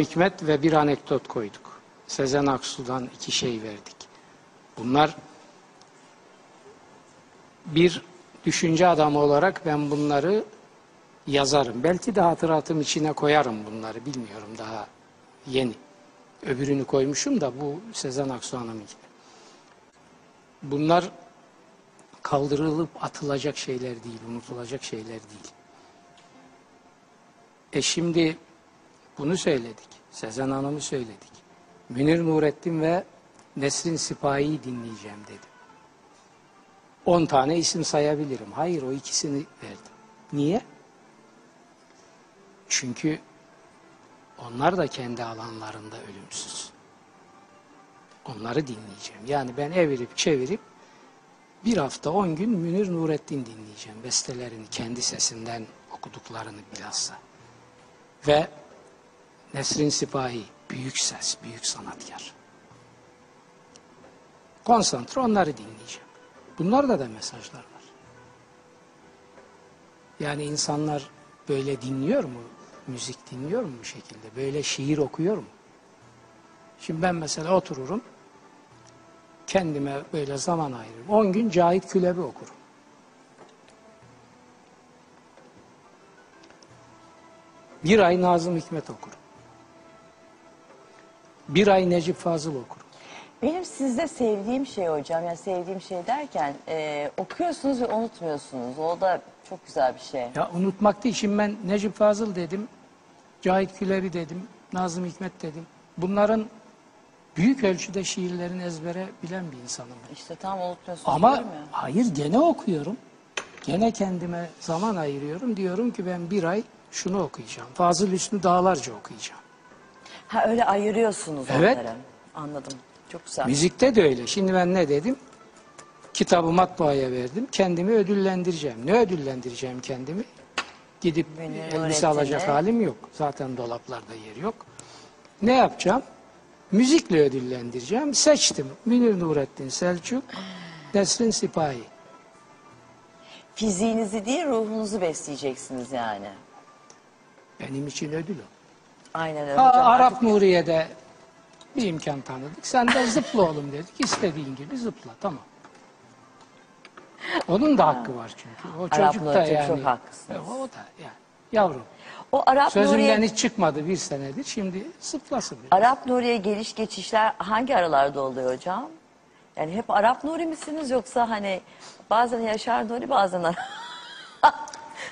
hikmet ve bir anekdot koyduk. Sezen Aksu'dan iki şey verdik. Bunlar bir düşünce adamı olarak ben bunları yazarım. Belki de hatıratım içine koyarım bunları. Bilmiyorum daha yeni. Öbürünü koymuşum da bu Sezen Aksu Hanım'ınki. Bunlar kaldırılıp atılacak şeyler değil, unutulacak şeyler değil. E şimdi bunu söyledik. Sezen Hanım'ı söyledik. Münir Nurettin ve Nesrin Sipahi'yi dinleyeceğim dedi. 10 tane isim sayabilirim. Hayır o ikisini verdim. Niye? Çünkü onlar da kendi alanlarında ölümsüz. Onları dinleyeceğim. Yani ben evirip çevirip bir hafta on gün Münir Nurettin dinleyeceğim. Bestelerini kendi sesinden okuduklarını bilhassa. Ve Nesrin Sipahi büyük ses, büyük sanatkar. Konsantre onları dinleyeceğim. Bunlarda da mesajlar var. Yani insanlar böyle dinliyor mu? Müzik dinliyor mu bu şekilde? Böyle şiir okuyor mu? Şimdi ben mesela otururum, kendime böyle zaman ayırırım. 10 gün Cahit Külebi okurum. Bir ay Nazım Hikmet okurum. Bir ay Necip Fazıl okurum. Benim sizde sevdiğim şey hocam, yani sevdiğim şey derken e, okuyorsunuz ve unutmuyorsunuz. O da çok güzel bir şey. Ya unutmak değil. Şimdi ben Necip Fazıl dedim, Cahit Külebi dedim, Nazım Hikmet dedim. Bunların büyük ölçüde şiirlerini ezbere bilen bir insanım. ben. İşte tam unutmuyorsunuz Ama diyorum ya. hayır gene okuyorum. Gene kendime zaman ayırıyorum. Diyorum ki ben bir ay şunu okuyacağım. Fazıl Hüsnü Dağlarca okuyacağım. Ha öyle ayırıyorsunuz Evet. onları. Anladım. Çok güzel. Müzikte de öyle. Şimdi ben ne dedim? Kitabı matbaaya verdim. Kendimi ödüllendireceğim. Ne ödüllendireceğim kendimi? Gidip Münir elbise Nurettin'e. alacak halim yok. Zaten dolaplarda yer yok. Ne yapacağım? Müzikle ödüllendireceğim. Seçtim. Münir Nurettin Selçuk, Nesrin Sipahi. Fiziğinizi değil ruhunuzu besleyeceksiniz yani. Benim için ödül o. Aynen öyle Ha, hocam. Arap Artık Nuriye'de bir imkan tanıdık. Sen de zıpla oğlum dedik. İstediğin gibi zıpla. Tamam. Onun da hakkı var çünkü. O Arap çocuk da yani. çok haklısınız. O da yani. Yavrum. O Arap Sözümden Nuriye, hiç çıkmadı bir senedir. Şimdi zıplasın. biraz. Arap Nuriye geliş geçişler hangi aralarda oluyor hocam? Yani hep Arap Nuri misiniz yoksa hani bazen Yaşar Nuri bazen Arap...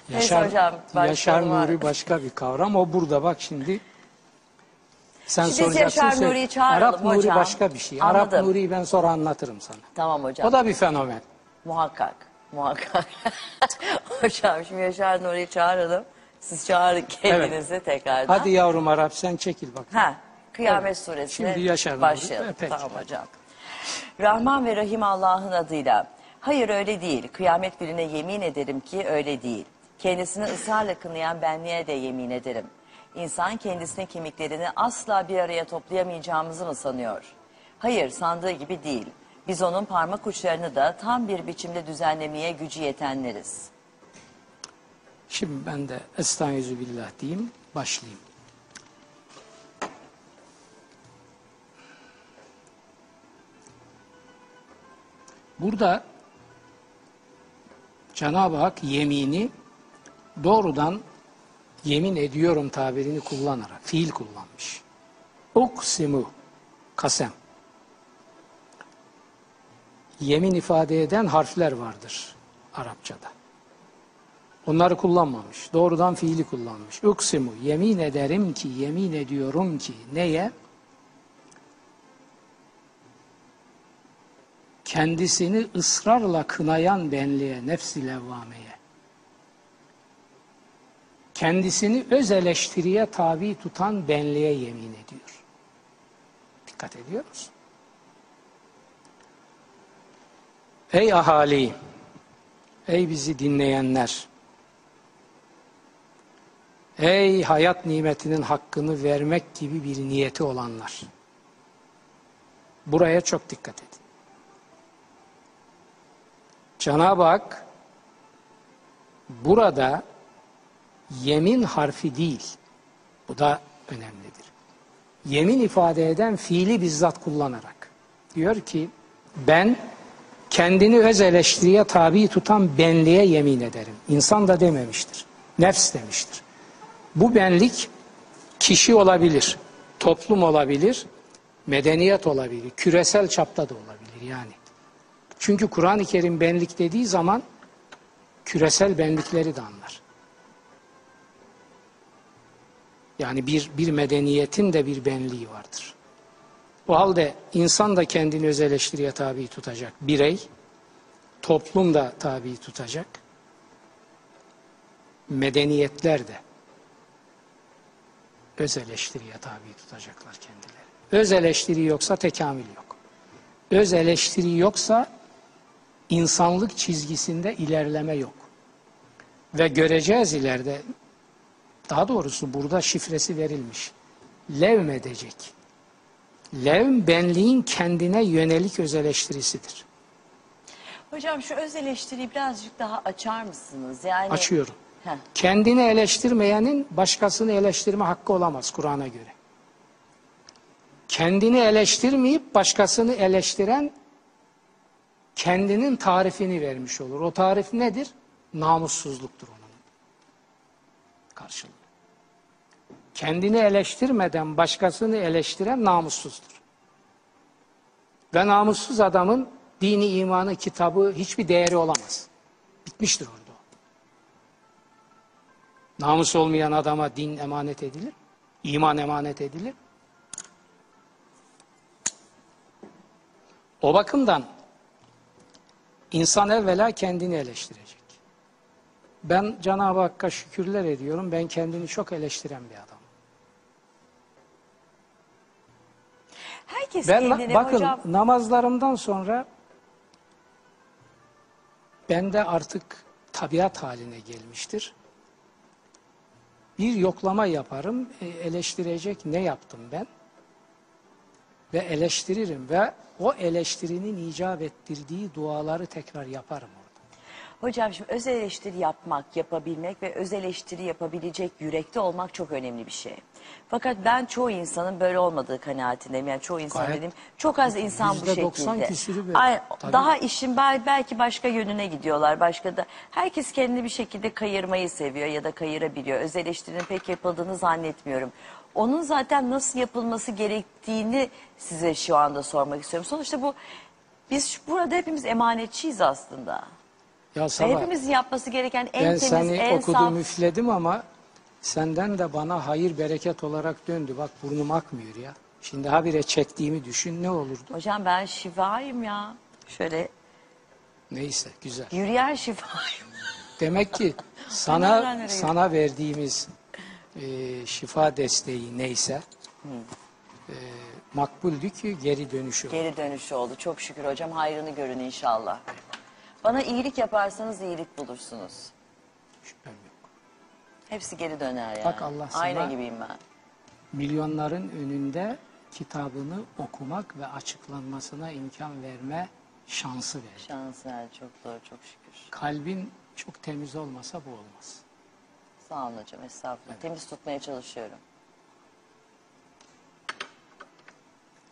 Neyse Yaşar, hocam, başka Yaşar. Nuri başka bir kavram. O burada bak şimdi. Sen Şimdi soracaksın. Yaşar söyle. Nuri'yi çağıralım Arap Nuri hocam. başka bir şey. Arap Anladım. Nuri'yi ben sonra anlatırım sana. Tamam hocam. O da bir fenomen. Muhakkak. Muhakkak. Hocam şimdi Yaşar Nuri'yi çağıralım. Siz çağırın kendinizi tekrardan. Hadi yavrum Arap sen çekil bak. Ha, Kıyamet Evet. suresine Şimdi Yaşar Nuri. başlayalım. Peki. Tamam hocam. Rahman ve Rahim Allah'ın adıyla. Hayır öyle değil. Kıyamet gününe yemin ederim ki öyle değil. Kendisini ısrarla kınayan benliğe de yemin ederim. İnsan kendisine kemiklerini asla bir araya toplayamayacağımızı mı sanıyor? Hayır sandığı gibi değil. Biz onun parmak uçlarını da tam bir biçimde düzenlemeye gücü yetenleriz. Şimdi ben de Estaizu billah diyeyim, başlayayım. Burada Cenab-ı Hak yemini doğrudan yemin ediyorum tabirini kullanarak fiil kullanmış. Uksimu kasem. Yemin ifade eden harfler vardır Arapçada. Onları kullanmamış. Doğrudan fiili kullanmış. Uksimu, yemin ederim ki, yemin ediyorum ki. Neye? Kendisini ısrarla kınayan benliğe, nefs-i levvameye. Kendisini öz eleştiriye tabi tutan benliğe yemin ediyor. Dikkat ediyor musun? Ey ahali, ey bizi dinleyenler, Ey hayat nimetinin hakkını vermek gibi bir niyeti olanlar. Buraya çok dikkat edin. Cenab-ı Hak burada yemin harfi değil. Bu da önemlidir. yemin ifade eden fiili bizzat kullanarak. Diyor ki ben kendini öz eleştiriye tabi tutan benliğe yemin ederim. İnsan da dememiştir. Nefs demiştir. Bu benlik kişi olabilir, toplum olabilir, medeniyet olabilir, küresel çapta da olabilir yani. Çünkü Kur'an-ı Kerim benlik dediği zaman küresel benlikleri de anlar. Yani bir, bir medeniyetin de bir benliği vardır. O halde insan da kendini öz eleştiriye tabi tutacak. Birey, toplum da tabi tutacak. Medeniyetler de öz eleştiriye tabi tutacaklar kendileri. Öz eleştiri yoksa tekamül yok. Öz eleştiri yoksa insanlık çizgisinde ilerleme yok. Ve göreceğiz ileride, daha doğrusu burada şifresi verilmiş. Levmedecek. Levm benliğin kendine yönelik öz eleştirisidir. Hocam şu öz eleştiriyi birazcık daha açar mısınız? Yani Açıyorum. Heh. Kendini eleştirmeyenin başkasını eleştirme hakkı olamaz Kur'an'a göre. Kendini eleştirmeyip başkasını eleştiren kendinin tarifini vermiş olur. O tarif nedir? Namussuzluktur onun karşılığı. Kendini eleştirmeden başkasını eleştiren namussuzdur. Ve namussuz adamın dini, imanı, kitabı hiçbir değeri olamaz. Bitmiştir orada. Namus olmayan adama din emanet edilir. iman emanet edilir. O bakımdan insan evvela kendini eleştirecek. Ben Cenab-ı Hakk'a şükürler ediyorum. Ben kendini çok eleştiren bir adam. herkes Ben kendini bakın hocam namazlarımdan sonra bende artık tabiat haline gelmiştir. Bir yoklama yaparım, e, eleştirecek ne yaptım ben? Ve eleştiririm ve o eleştirinin icap ettirdiği duaları tekrar yaparım. Hocam şimdi öz eleştiri yapmak, yapabilmek ve öz eleştiri yapabilecek yürekte olmak çok önemli bir şey. Fakat ben çoğu insanın böyle olmadığı kanaatindeyim. Yani çoğu insan Gayet- dediğim çok az insan bu şekilde. Tabii. daha işin bel- belki başka yönüne gidiyorlar. Başka da herkes kendini bir şekilde kayırmayı seviyor ya da kayırabiliyor. Öz eleştirinin pek yapıldığını zannetmiyorum. Onun zaten nasıl yapılması gerektiğini size şu anda sormak istiyorum. Sonuçta bu biz burada hepimiz emanetçiyiz aslında. Ya sabah hepimizin yapması gereken en ben temiz, seni en okudum saf... üfledim ama senden de bana hayır bereket olarak döndü. Bak burnum akmıyor ya. Şimdi habire çektiğimi düşün ne olurdu? Hocam ben şifayım ya. Şöyle Neyse güzel. yürüyen şifayım. Demek ki Nereden sana nereye? sana verdiğimiz e, şifa desteği neyse e, makbuldü ki geri dönüşü. Geri dönüşü oldu. Çok şükür hocam. Hayrını görün inşallah. Bana iyilik yaparsanız iyilik bulursunuz. Şüphem yok. Hepsi geri döner yani. Bak Allah sana- Ayna gibiyim ben. Milyonların önünde kitabını okumak ve açıklanmasına imkan verme şansı ver. Şans ver. Çok doğru. Çok şükür. Kalbin çok temiz olmasa bu olmaz. Sağ olun hocam. Estağfurullah. Temiz tutmaya çalışıyorum.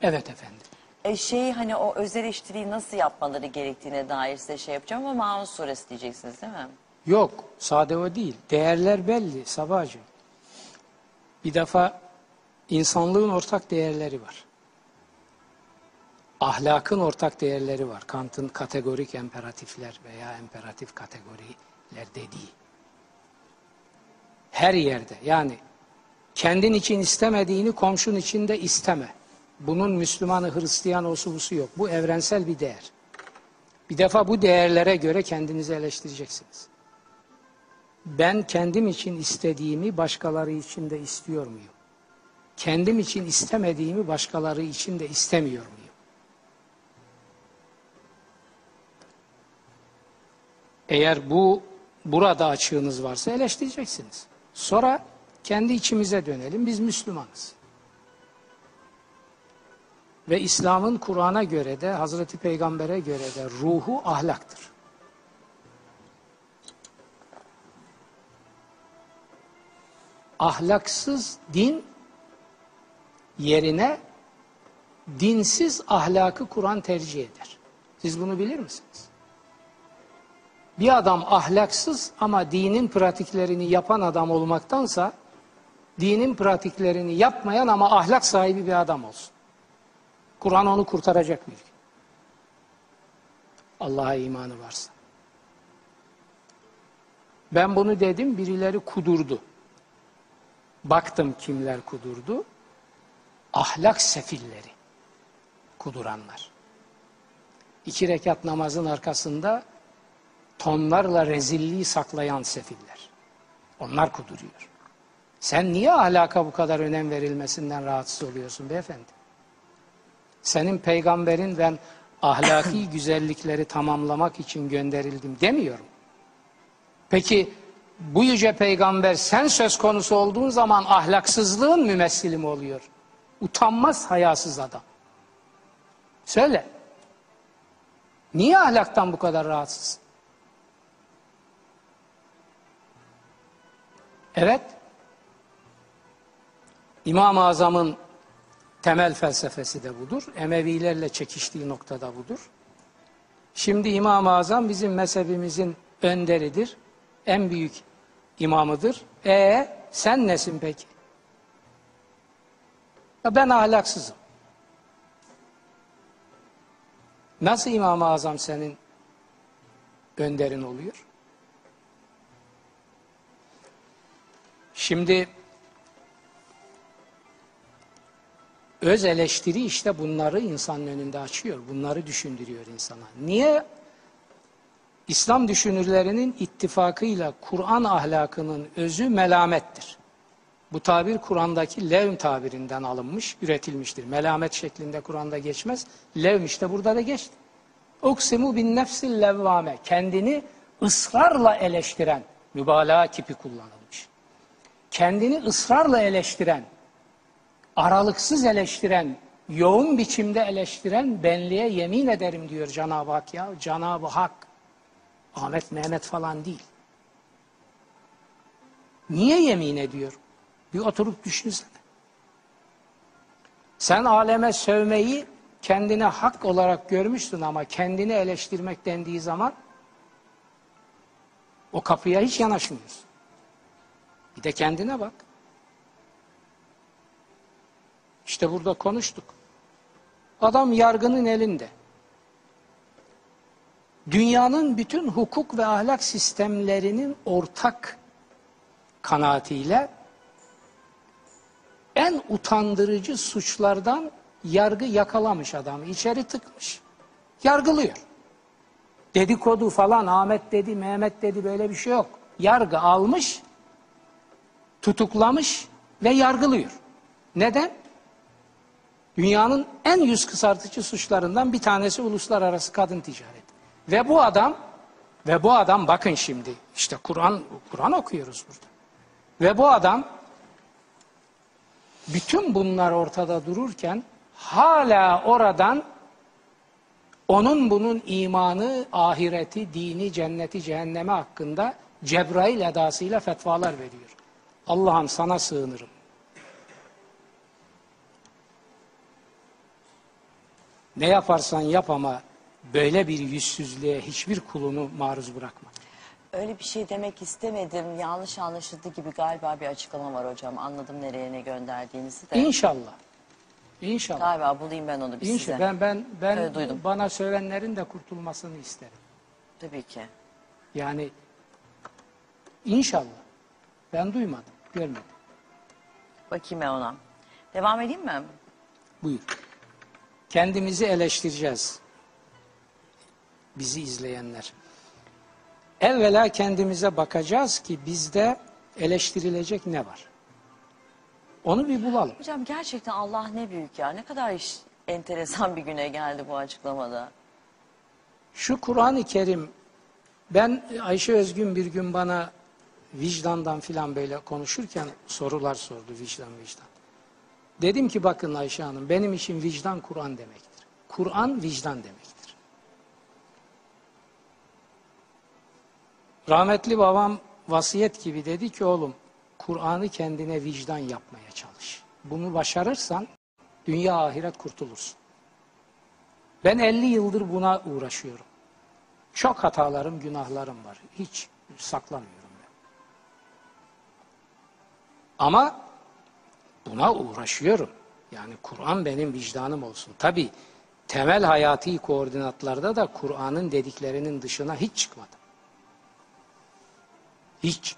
Evet efendim. E şey hani o öz eleştiriyi nasıl yapmaları gerektiğine dair size şey yapacağım ama Maun suresi diyeceksiniz değil mi? Yok, sade o değil. Değerler belli Sabahcı. Bir defa insanlığın ortak değerleri var. Ahlakın ortak değerleri var. Kant'ın kategorik imperatifler veya imperatif kategoriler dediği. Her yerde yani kendin için istemediğini komşun için de isteme. Bunun Müslümanı, Hristiyan olsu busu yok. Bu evrensel bir değer. Bir defa bu değerlere göre kendinizi eleştireceksiniz. Ben kendim için istediğimi başkaları için de istiyor muyum? Kendim için istemediğimi başkaları için de istemiyor muyum? Eğer bu burada açığınız varsa eleştireceksiniz. Sonra kendi içimize dönelim. Biz Müslümanız. Ve İslam'ın Kur'an'a göre de Hazreti Peygamber'e göre de ruhu ahlaktır. Ahlaksız din yerine dinsiz ahlakı Kur'an tercih eder. Siz bunu bilir misiniz? Bir adam ahlaksız ama dinin pratiklerini yapan adam olmaktansa dinin pratiklerini yapmayan ama ahlak sahibi bir adam olsun. Kur'an onu kurtaracak bir. Allah'a imanı varsa. Ben bunu dedim, birileri kudurdu. Baktım kimler kudurdu. Ahlak sefilleri kuduranlar. İki rekat namazın arkasında tonlarla rezilliği saklayan sefiller. Onlar kuduruyor. Sen niye ahlaka bu kadar önem verilmesinden rahatsız oluyorsun beyefendi? Senin peygamberin ben ahlaki güzellikleri tamamlamak için gönderildim demiyorum. Peki bu yüce peygamber sen söz konusu olduğun zaman ahlaksızlığın mümessili mi oluyor? Utanmaz hayasız adam. Söyle. Niye ahlaktan bu kadar rahatsız? Evet. İmam-ı Azam'ın temel felsefesi de budur. Emevilerle çekiştiği noktada budur. Şimdi İmam-ı Azam bizim mezhebimizin önderidir. En büyük imamıdır. E sen nesin peki? Ben ahlaksızım. Nasıl İmam-ı Azam senin önderin oluyor? Şimdi öz eleştiri işte bunları insanın önünde açıyor. Bunları düşündürüyor insana. Niye? İslam düşünürlerinin ittifakıyla Kur'an ahlakının özü melamettir. Bu tabir Kur'an'daki levm tabirinden alınmış, üretilmiştir. Melamet şeklinde Kur'an'da geçmez. Levm işte burada da geçti. Uksimu bin nefsil levvame. Kendini ısrarla eleştiren, mübalağa kipi kullanılmış. Kendini ısrarla eleştiren, aralıksız eleştiren, yoğun biçimde eleştiren benliğe yemin ederim diyor Cenab-ı Hak ya. Cenab-ı Hak. Ahmet Mehmet falan değil. Niye yemin ediyor? Bir oturup düşünsene. Sen aleme sövmeyi kendine hak olarak görmüşsün ama kendini eleştirmek dendiği zaman o kapıya hiç yanaşmıyorsun. Bir de kendine bak. İşte burada konuştuk. Adam yargının elinde. Dünyanın bütün hukuk ve ahlak sistemlerinin ortak kanaatiyle en utandırıcı suçlardan yargı yakalamış adamı. içeri tıkmış. Yargılıyor. Dedikodu falan Ahmet dedi, Mehmet dedi böyle bir şey yok. Yargı almış, tutuklamış ve yargılıyor. Neden? Dünyanın en yüz kısartıcı suçlarından bir tanesi uluslararası kadın ticareti. Ve bu adam ve bu adam bakın şimdi işte Kur'an Kur'an okuyoruz burada. Ve bu adam bütün bunlar ortada dururken hala oradan onun bunun imanı, ahireti, dini, cenneti, cehennemi hakkında Cebrail edasıyla fetvalar veriyor. Allah'ım sana sığınırım. Ne yaparsan yap ama böyle bir yüzsüzlüğe hiçbir kulunu maruz bırakma. Öyle bir şey demek istemedim. Yanlış anlaşıldı gibi galiba bir açıklama var hocam. Anladım nereye ne gönderdiğinizi de. İnşallah. İnşallah. Galiba bulayım ben onu bir İnşallah. size. Ben ben ben Öyle duydum. bana sövenlerin de kurtulmasını isterim. Tabii ki. Yani inşallah. Ben duymadım, görmedim. Bakayım ben ona. Devam edeyim mi? Buyur. Kendimizi eleştireceğiz. Bizi izleyenler. Evvela kendimize bakacağız ki bizde eleştirilecek ne var? Onu bir bulalım. Hocam gerçekten Allah ne büyük ya. Ne kadar iş, enteresan bir güne geldi bu açıklamada. Şu Kur'an-ı Kerim, ben Ayşe Özgün bir gün bana vicdandan filan böyle konuşurken sorular sordu vicdan vicdan. Dedim ki bakın Ayşe Hanım benim için vicdan Kur'an demektir. Kur'an vicdan demektir. Rahmetli babam vasiyet gibi dedi ki oğlum Kur'an'ı kendine vicdan yapmaya çalış. Bunu başarırsan Dünya ahiret kurtulursun. Ben 50 yıldır buna uğraşıyorum. Çok hatalarım, günahlarım var. Hiç saklamıyorum ben. Ama buna uğraşıyorum. Yani Kur'an benim vicdanım olsun. Tabi temel hayati koordinatlarda da Kur'an'ın dediklerinin dışına hiç çıkmadım. Hiç.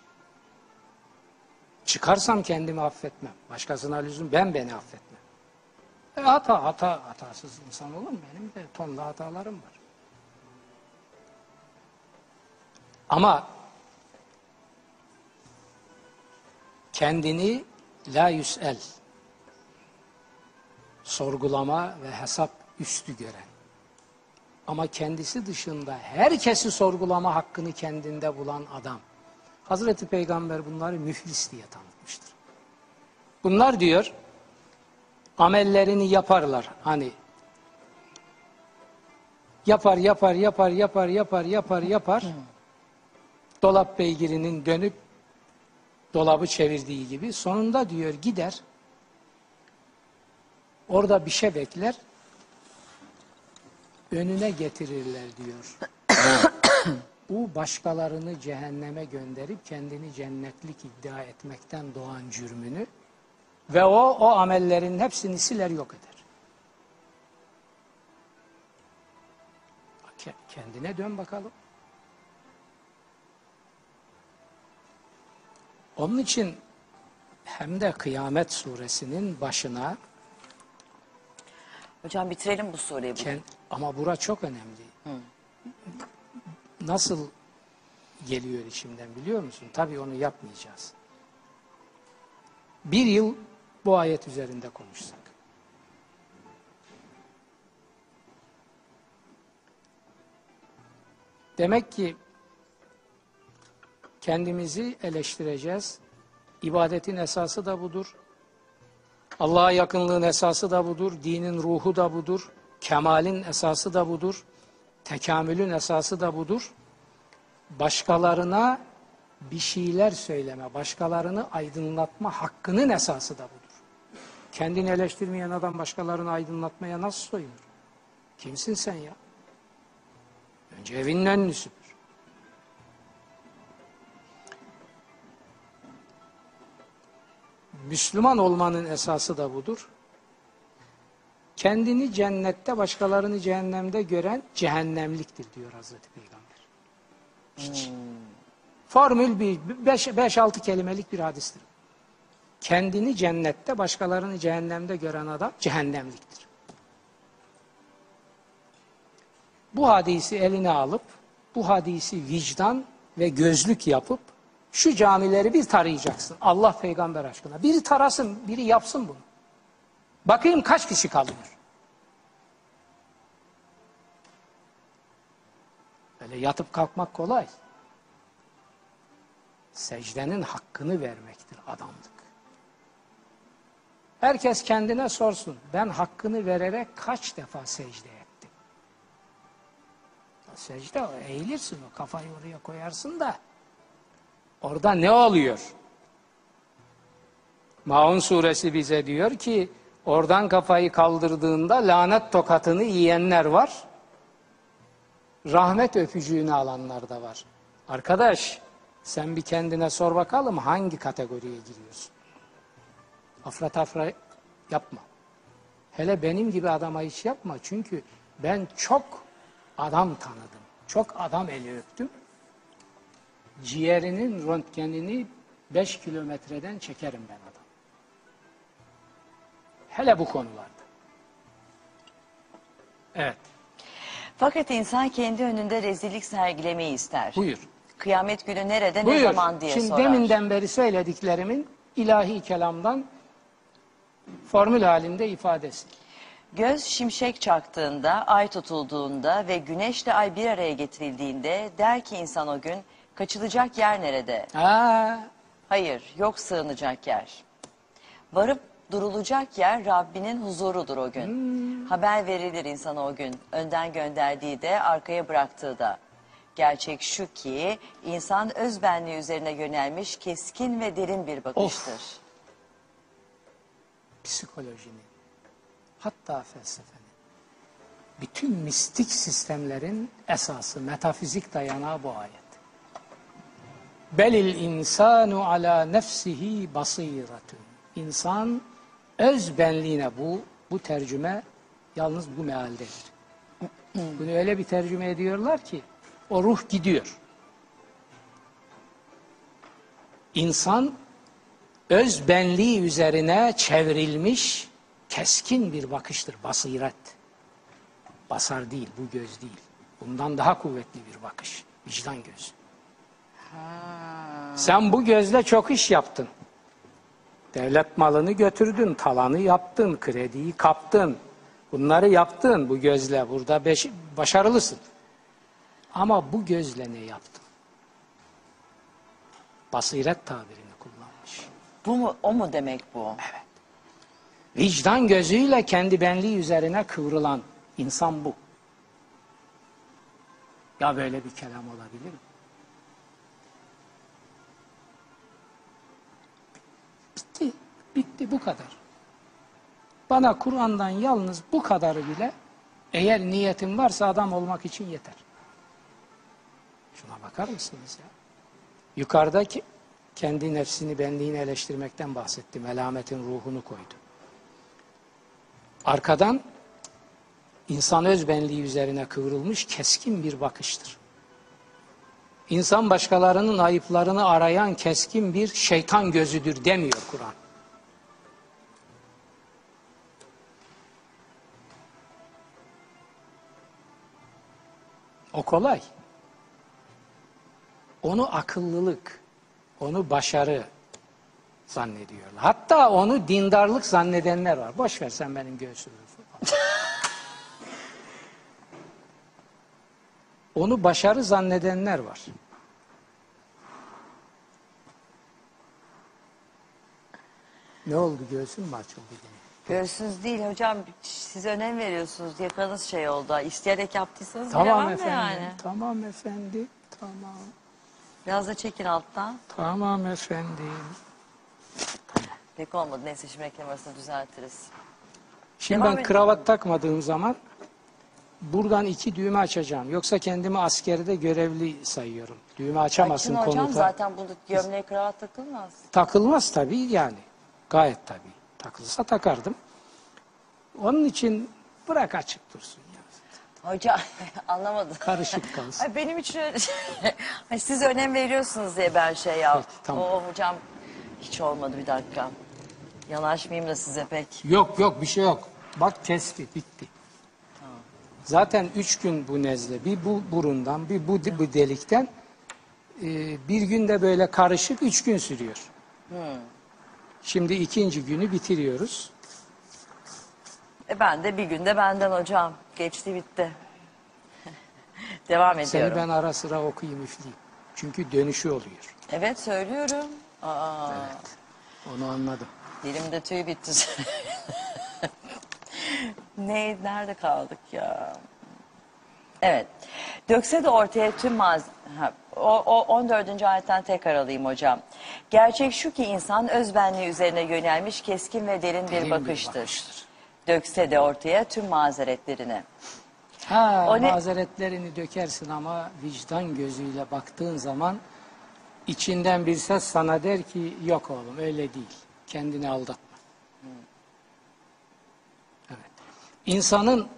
Çıkarsam kendimi affetmem. Başkasına lüzum ben beni affetmem. E hata, hata, hatasız insan olur mu? Benim de tonla hatalarım var. Ama kendini la yüsel sorgulama ve hesap üstü gören ama kendisi dışında herkesi sorgulama hakkını kendinde bulan adam. Hazreti Peygamber bunları müflis diye tanıtmıştır. Bunlar diyor amellerini yaparlar. Hani yapar yapar yapar yapar yapar yapar yapar. Dolap beygirinin dönüp dolabı çevirdiği gibi sonunda diyor gider orada bir şey bekler önüne getirirler diyor. Bu başkalarını cehenneme gönderip kendini cennetlik iddia etmekten doğan cürmünü ve o o amellerin hepsini siler yok eder. Ke- Kendine dön bakalım. Onun için hem de Kıyamet suresinin başına Hocam bitirelim bu soruyu. bugün. Ama bura çok önemli. Nasıl geliyor içimden biliyor musun? Tabii onu yapmayacağız. Bir yıl bu ayet üzerinde konuşsak. Demek ki kendimizi eleştireceğiz. İbadetin esası da budur. Allah'a yakınlığın esası da budur, dinin ruhu da budur, kemalin esası da budur, tekamülün esası da budur. Başkalarına bir şeyler söyleme, başkalarını aydınlatma hakkının esası da budur. Kendini eleştirmeyen adam başkalarını aydınlatmaya nasıl soyunur? Kimsin sen ya? Önce evinin önünü Müslüman olmanın esası da budur. Kendini cennette, başkalarını cehennemde gören cehennemliktir diyor Hazreti Peygamber. Hiç. Formül bir, 5-6 kelimelik bir hadistir. Kendini cennette, başkalarını cehennemde gören adam cehennemliktir. Bu hadisi eline alıp, bu hadisi vicdan ve gözlük yapıp, şu camileri bir tarayacaksın. Allah peygamber aşkına. Biri tarasın, biri yapsın bunu. Bakayım kaç kişi kalıyor. Böyle yatıp kalkmak kolay. Secdenin hakkını vermektir adamlık. Herkes kendine sorsun. Ben hakkını vererek kaç defa secde ettim? Secde eğilirsin o kafayı oraya koyarsın da Orada ne oluyor? Maun suresi bize diyor ki oradan kafayı kaldırdığında lanet tokatını yiyenler var. Rahmet öpücüğünü alanlar da var. Arkadaş sen bir kendine sor bakalım hangi kategoriye giriyorsun? Afra tafra yapma. Hele benim gibi adama hiç yapma. Çünkü ben çok adam tanıdım. Çok adam eli öptüm ciğerinin röntgenini 5 kilometreden çekerim ben adam. Hele bu konularda. Evet, Fakat insan kendi önünde rezillik sergilemeyi ister. buyur. Kıyamet günü nerede ne zaman diye Şimdi sorar. deminden beri söylediklerimin ilahi kelamdan formül halinde ifadesi. Göz şimşek çaktığında, ay tutulduğunda ve güneşle ay bir araya getirildiğinde der ki insan o gün kaçılacak yer nerede? Ha, Hayır, yok sığınacak yer. Varıp durulacak yer Rabbinin huzurudur o gün. Haber verilir insana o gün. Önden gönderdiği de arkaya bıraktığı da. Gerçek şu ki insan özbenliği üzerine yönelmiş keskin ve derin bir bakıştır. psikolojinin, hatta felsefenin, bütün mistik sistemlerin esası, metafizik dayanağı bu ayet. Belil insanu ala nefsihi basiratun. İnsan öz benliğine bu bu tercüme yalnız bu mealdedir. Bunu öyle bir tercüme ediyorlar ki o ruh gidiyor. İnsan öz benliği üzerine çevrilmiş keskin bir bakıştır. Basiret. Basar değil, bu göz değil. Bundan daha kuvvetli bir bakış. Vicdan gözü. Sen bu gözle çok iş yaptın. Devlet malını götürdün, talanı yaptın, krediyi kaptın. Bunları yaptın bu gözle. Burada beş, başarılısın. Ama bu gözle ne yaptın? Basiret tabirini kullanmış. Bu mu, o mu demek bu? Vicdan gözüyle kendi benliği üzerine kıvrılan insan bu. Ya böyle bir kelam olabilir mi? Bitti. Bu kadar. Bana Kur'an'dan yalnız bu kadarı bile eğer niyetin varsa adam olmak için yeter. Şuna bakar mısınız ya? Yukarıdaki kendi nefsini, benliğini eleştirmekten bahsetti. Melametin ruhunu koydu. Arkadan insan öz benliği üzerine kıvrılmış keskin bir bakıştır. İnsan başkalarının ayıplarını arayan keskin bir şeytan gözüdür demiyor Kur'an. O kolay. Onu akıllılık, onu başarı zannediyorlar. Hatta onu dindarlık zannedenler var. Boş ver sen benim göğsümü. onu başarı zannedenler var. Ne oldu göğsün mü açıldı? Göğsünüz değil hocam siz önem veriyorsunuz yakanız şey oldu. İsteyerek yaptıysanız Tamam bilemem de efendim. yani. Tamam efendim. Tamam. Biraz da çekin alttan. Tamam efendim. Pek olmadı neyse şimdi reklam düzeltiriz. Şimdi Devam ben kravat takmadığım zaman buradan iki düğme açacağım. Yoksa kendimi askerde görevli sayıyorum. Düğme açamazsın Açın hocam komuta. zaten burada gömleğe kravat takılmaz. Takılmaz tabii yani. Gayet tabii. Takılsa takardım. Onun için bırak açık dursun. Ya. Hocam anlamadım. Karışık kalsın. Ay benim için öyle... Ay siz önem veriyorsunuz diye ben şey ya. Peki, tamam. Oo hocam hiç olmadı bir dakika. Yanaşmayayım da size pek. Yok yok bir şey yok. Bak kesti bitti. Zaten üç gün bu nezle. Bir bu burundan bir bu, bu delikten. Ee, bir günde böyle karışık üç gün sürüyor. Şimdi ikinci günü bitiriyoruz. E ben de bir günde benden hocam. Geçti bitti. Devam ediyorum. Seni ben ara sıra okuyayım üfleyeyim. Çünkü dönüşü oluyor. Evet söylüyorum. Aa, Onu anladım. dilimde tüy bitti. ne, nerede kaldık ya? Evet. Dökse de ortaya tüm maz... O, o 14. ayetten tekrar alayım hocam. Gerçek şu ki insan özbenliği üzerine yönelmiş keskin ve derin bir bakıştır. bakıştır. Dökse de ortaya tüm mazeretlerini. Ha, O ne- mazeretlerini dökersin ama vicdan gözüyle baktığın zaman içinden bir ses sana der ki yok oğlum öyle değil. Kendini aldatma. Evet. İnsanın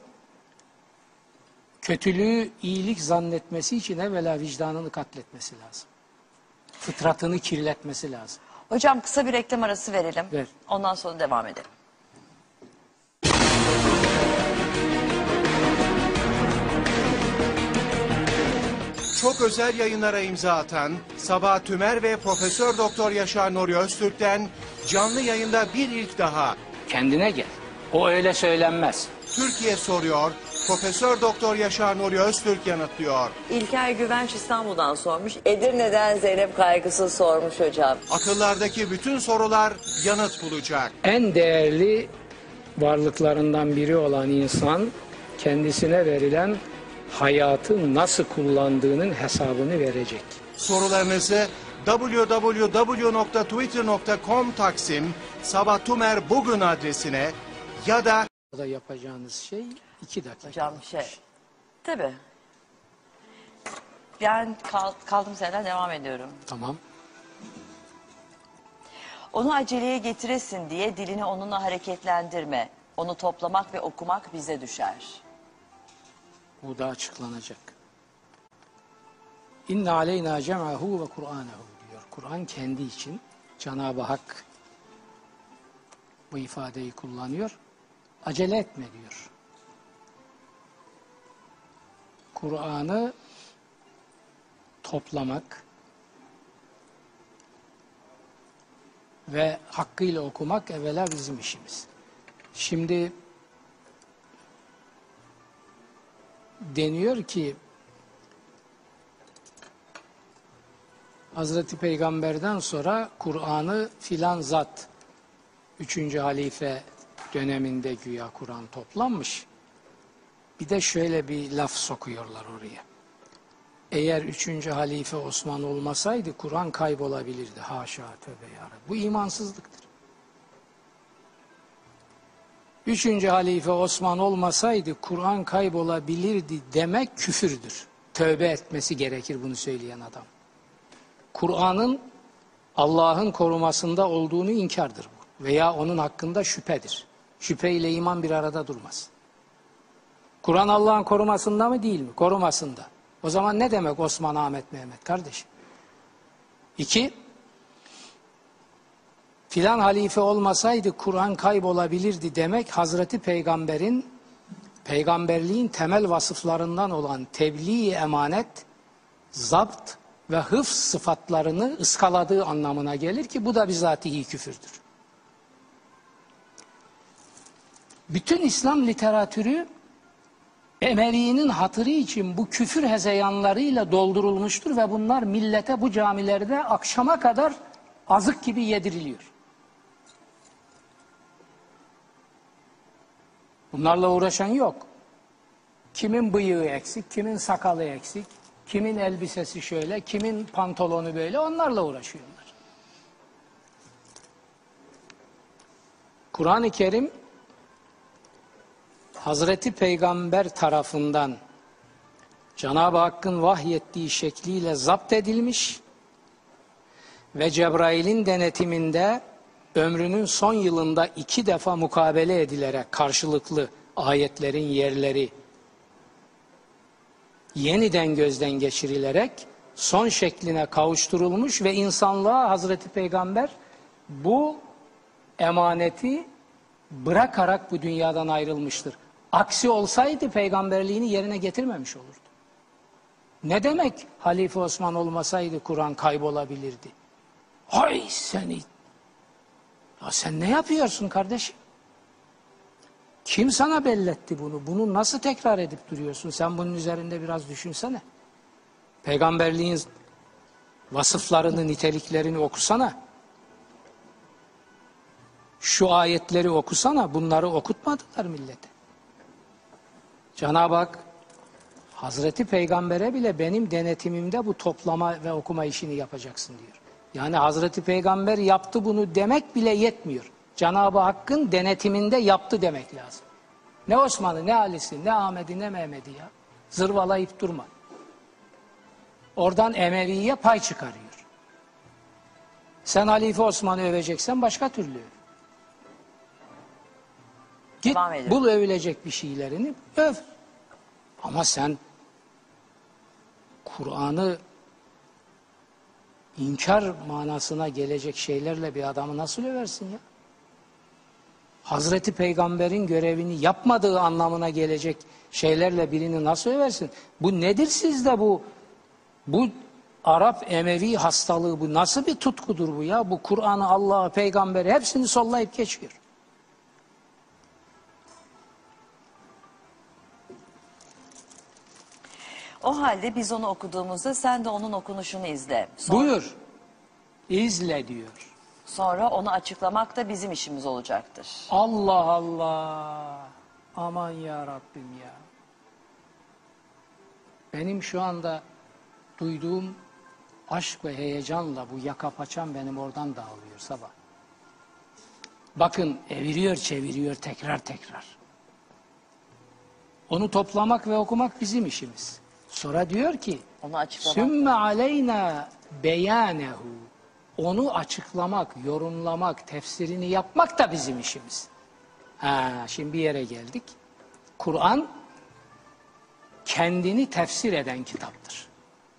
kötülüğü iyilik zannetmesi için evvela vicdanını katletmesi lazım. Fıtratını kirletmesi lazım. Hocam kısa bir reklam arası verelim. Ver. Ondan sonra devam edelim. Çok özel yayınlara imza atan Sabah Tümer ve Profesör Doktor Yaşar Nuri Öztürk'ten canlı yayında bir ilk daha Kendine gel. O öyle söylenmez. Türkiye soruyor, Profesör Doktor Yaşar Nuri Öztürk yanıtlıyor. İlker Güvenç İstanbul'dan sormuş. Edirne'den Zeynep Kaygısız sormuş hocam. Akıllardaki bütün sorular yanıt bulacak. en değerli varlıklarından biri olan insan kendisine verilen hayatı nasıl kullandığının hesabını verecek. Sorularınızı www.twitter.com Taksim Sabah bugün adresine ya da da yapacağınız şey iki dakika. Hocam şey, tabii. Ben kal, kaldığım yerden devam ediyorum. Tamam. Onu aceleye getiresin diye dilini onunla hareketlendirme. Onu toplamak ve okumak bize düşer. Bu da açıklanacak. İnne aleyna cem'ahu ve Kur'anehu diyor. Kur'an kendi için Cenab-ı Hak bu ifadeyi kullanıyor. Acele etme diyor. Kur'an'ı toplamak ve hakkıyla okumak evvela bizim işimiz. Şimdi deniyor ki Hazreti Peygamber'den sonra Kur'an'ı filan zat 3. halife döneminde güya Kur'an toplanmış. Bir de şöyle bir laf sokuyorlar oraya. Eğer 3. halife Osman olmasaydı Kur'an kaybolabilirdi. Haşa tövbe yarabbim. Bu imansızlıktır. Üçüncü halife Osman olmasaydı Kur'an kaybolabilirdi demek küfürdür. Tövbe etmesi gerekir bunu söyleyen adam. Kur'an'ın Allah'ın korumasında olduğunu inkardır bu. Veya onun hakkında şüphedir. Şüphe ile iman bir arada durmaz. Kur'an Allah'ın korumasında mı değil mi? Korumasında. O zaman ne demek Osman, Ahmet, Mehmet kardeşim? İki, filan halife olmasaydı Kur'an kaybolabilirdi demek Hazreti Peygamber'in peygamberliğin temel vasıflarından olan tebliğ emanet, zapt ve hıfz sıfatlarını ıskaladığı anlamına gelir ki bu da bizatihi küfürdür. Bütün İslam literatürü Emevi'nin hatırı için bu küfür hezeyanlarıyla doldurulmuştur ve bunlar millete bu camilerde akşama kadar azık gibi yediriliyor. Bunlarla uğraşan yok. Kimin bıyığı eksik, kimin sakalı eksik, kimin elbisesi şöyle, kimin pantolonu böyle onlarla uğraşıyorlar. Kur'an-ı Kerim Hazreti Peygamber tarafından Cenab-ı Hakk'ın vahyettiği şekliyle zapt edilmiş ve Cebrail'in denetiminde ömrünün son yılında iki defa mukabele edilerek karşılıklı ayetlerin yerleri yeniden gözden geçirilerek son şekline kavuşturulmuş ve insanlığa Hazreti Peygamber bu emaneti bırakarak bu dünyadan ayrılmıştır. Aksi olsaydı peygamberliğini yerine getirmemiş olurdu. Ne demek Halife Osman olmasaydı Kur'an kaybolabilirdi? Hay seni! Ya sen ne yapıyorsun kardeşim? Kim sana belletti bunu? Bunu nasıl tekrar edip duruyorsun? Sen bunun üzerinde biraz düşünsene. Peygamberliğin vasıflarını, niteliklerini okusana. Şu ayetleri okusana. Bunları okutmadılar millete. Cenab-ı Hak Hazreti Peygamber'e bile benim denetimimde bu toplama ve okuma işini yapacaksın diyor. Yani Hazreti Peygamber yaptı bunu demek bile yetmiyor. Cenab-ı Hakk'ın denetiminde yaptı demek lazım. Ne Osman'ı, ne Ali'si, ne Ahmet'i, ne Mehmet'i ya. Zırvalayıp durma. Oradan Emevi'ye pay çıkarıyor. Sen Halife Osman'ı öveceksen başka türlü öv. Git Devam bul övülecek bir şeylerini öv. Ama sen Kur'an'ı inkar manasına gelecek şeylerle bir adamı nasıl översin ya? Hazreti Peygamber'in görevini yapmadığı anlamına gelecek şeylerle birini nasıl översin? Bu nedir sizde bu? Bu Arap Emevi hastalığı bu nasıl bir tutkudur bu ya? Bu Kur'an'ı, Allah'ı, Peygamberi hepsini sollayıp geçiyor. O halde biz onu okuduğumuzda sen de onun okunuşunu izle. Sonra, Buyur. İzle diyor. sonra onu açıklamak da bizim işimiz olacaktır. Allah Allah. Aman ya Rabbim ya. Benim şu anda duyduğum aşk ve heyecanla bu yaka paçam benim oradan dağılıyor sabah. Bakın eviriyor çeviriyor tekrar tekrar. Onu toplamak ve okumak bizim işimiz. Sonra diyor ki Onu açıklamak. Sümme aleyna beyanehu. Onu açıklamak, yorumlamak, tefsirini yapmak da bizim işimiz. Ha, şimdi bir yere geldik. Kur'an kendini tefsir eden kitaptır.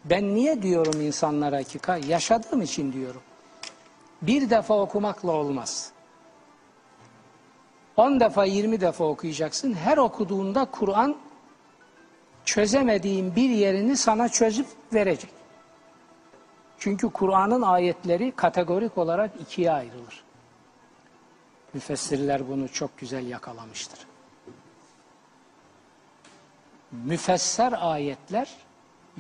Ben niye diyorum insanlara ki yaşadığım için diyorum. Bir defa okumakla olmaz. 10 defa 20 defa okuyacaksın. Her okuduğunda Kur'an çözemediğin bir yerini sana çözüp verecek. Çünkü Kur'an'ın ayetleri kategorik olarak ikiye ayrılır. Müfessirler bunu çok güzel yakalamıştır. Müfesser ayetler,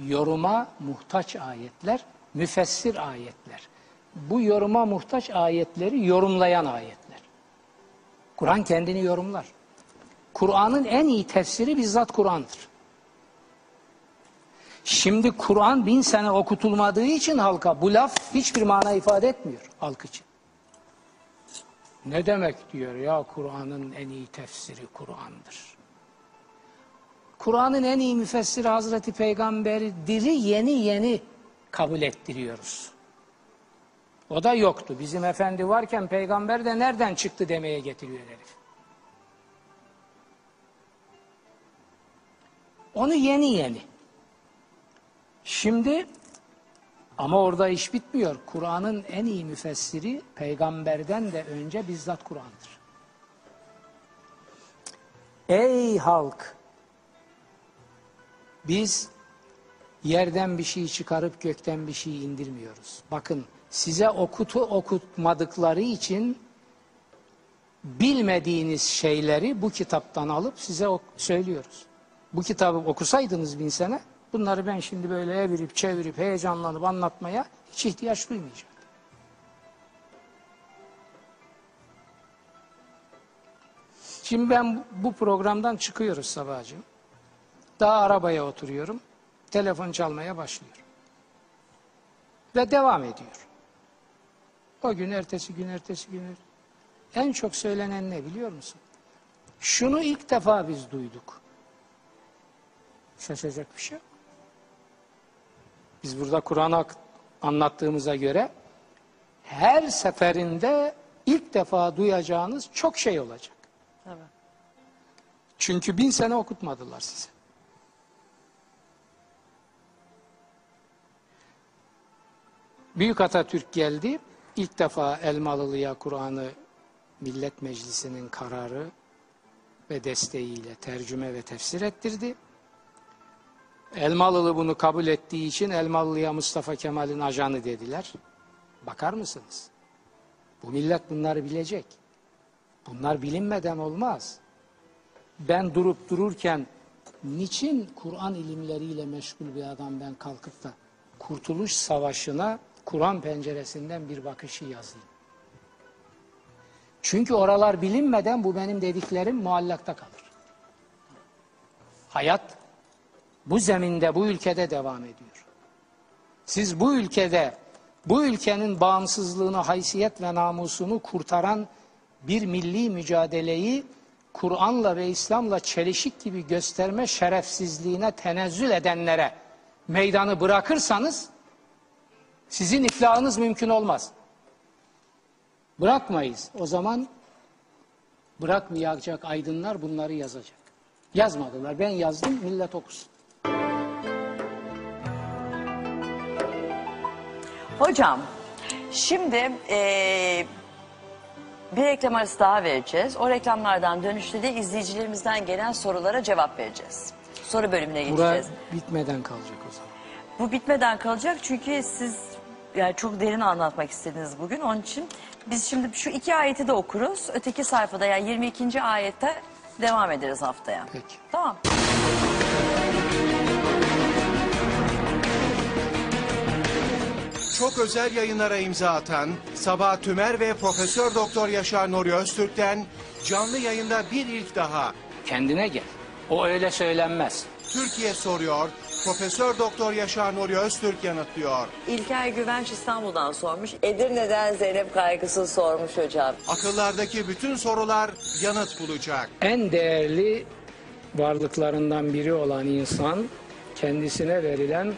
yoruma muhtaç ayetler, müfessir ayetler. Bu yoruma muhtaç ayetleri yorumlayan ayetler. Kur'an kendini yorumlar. Kur'an'ın en iyi tefsiri bizzat Kur'an'dır. Şimdi Kur'an bin sene okutulmadığı için halka bu laf hiçbir mana ifade etmiyor halk için. Ne demek diyor ya Kur'an'ın en iyi tefsiri Kur'an'dır. Kur'an'ın en iyi müfessiri Hazreti Peygamber'i diri yeni yeni kabul ettiriyoruz. O da yoktu. Bizim efendi varken peygamber de nereden çıktı demeye getiriyor herif. Onu yeni yeni. Şimdi ama orada iş bitmiyor. Kur'an'ın en iyi müfessiri peygamberden de önce bizzat Kur'an'dır. Ey halk! Biz yerden bir şey çıkarıp gökten bir şey indirmiyoruz. Bakın size okutu okutmadıkları için bilmediğiniz şeyleri bu kitaptan alıp size ok- söylüyoruz. Bu kitabı okusaydınız bin sene bunları ben şimdi böyle evirip çevirip heyecanlanıp anlatmaya hiç ihtiyaç duymayacağım. Şimdi ben bu programdan çıkıyoruz sabahcığım. Daha arabaya oturuyorum. Telefon çalmaya başlıyor. Ve devam ediyor. O gün, ertesi gün, ertesi gün. En çok söylenen ne biliyor musun? Şunu ilk defa biz duyduk. Şaşacak bir şey yok. Biz burada Kur'an'ı anlattığımıza göre her seferinde ilk defa duyacağınız çok şey olacak. Tabii. Çünkü bin sene okutmadılar size. Büyük Atatürk geldi. İlk defa Elmalılı'ya Kur'an'ı Millet Meclisi'nin kararı ve desteğiyle tercüme ve tefsir ettirdi. Elmalılı bunu kabul ettiği için Elmalılı'ya Mustafa Kemal'in ajanı dediler. Bakar mısınız? Bu millet bunları bilecek. Bunlar bilinmeden olmaz. Ben durup dururken niçin Kur'an ilimleriyle meşgul bir adam ben kalkıp da Kurtuluş Savaşı'na Kur'an penceresinden bir bakışı yazayım? Çünkü oralar bilinmeden bu benim dediklerim muallakta kalır. Hayat bu zeminde, bu ülkede devam ediyor. Siz bu ülkede, bu ülkenin bağımsızlığını, haysiyet ve namusunu kurtaran bir milli mücadeleyi Kur'an'la ve İslam'la çelişik gibi gösterme şerefsizliğine tenezzül edenlere meydanı bırakırsanız sizin iflahınız mümkün olmaz. Bırakmayız. O zaman bırakmayacak aydınlar bunları yazacak. Yazmadılar. Ben yazdım, millet okusun. Hocam, şimdi eee, bir reklam arası daha vereceğiz. O reklamlardan dönüşte de izleyicilerimizden gelen sorulara cevap vereceğiz. Soru bölümüne Bura geçeceğiz. bitmeden kalacak o zaman. Bu bitmeden kalacak çünkü siz yani çok derin anlatmak istediniz bugün. Onun için biz şimdi şu iki ayeti de okuruz. Öteki sayfada yani 22. ayette devam ederiz haftaya. Peki. Tamam. Çok özel yayınlara imza atan Sabah Tümer ve Profesör Doktor Yaşar Nuri Öztürk'ten canlı yayında bir ilk daha Kendine gel. O öyle söylenmez. Türkiye soruyor, Profesör Doktor Yaşar Nuri Öztürk yanıtlıyor. İlker Güvenç İstanbul'dan sormuş. Edirne'den Zeynep Kaygısız sormuş hocam. Akıllardaki bütün sorular yanıt bulacak. En değerli varlıklarından biri olan insan kendisine verilen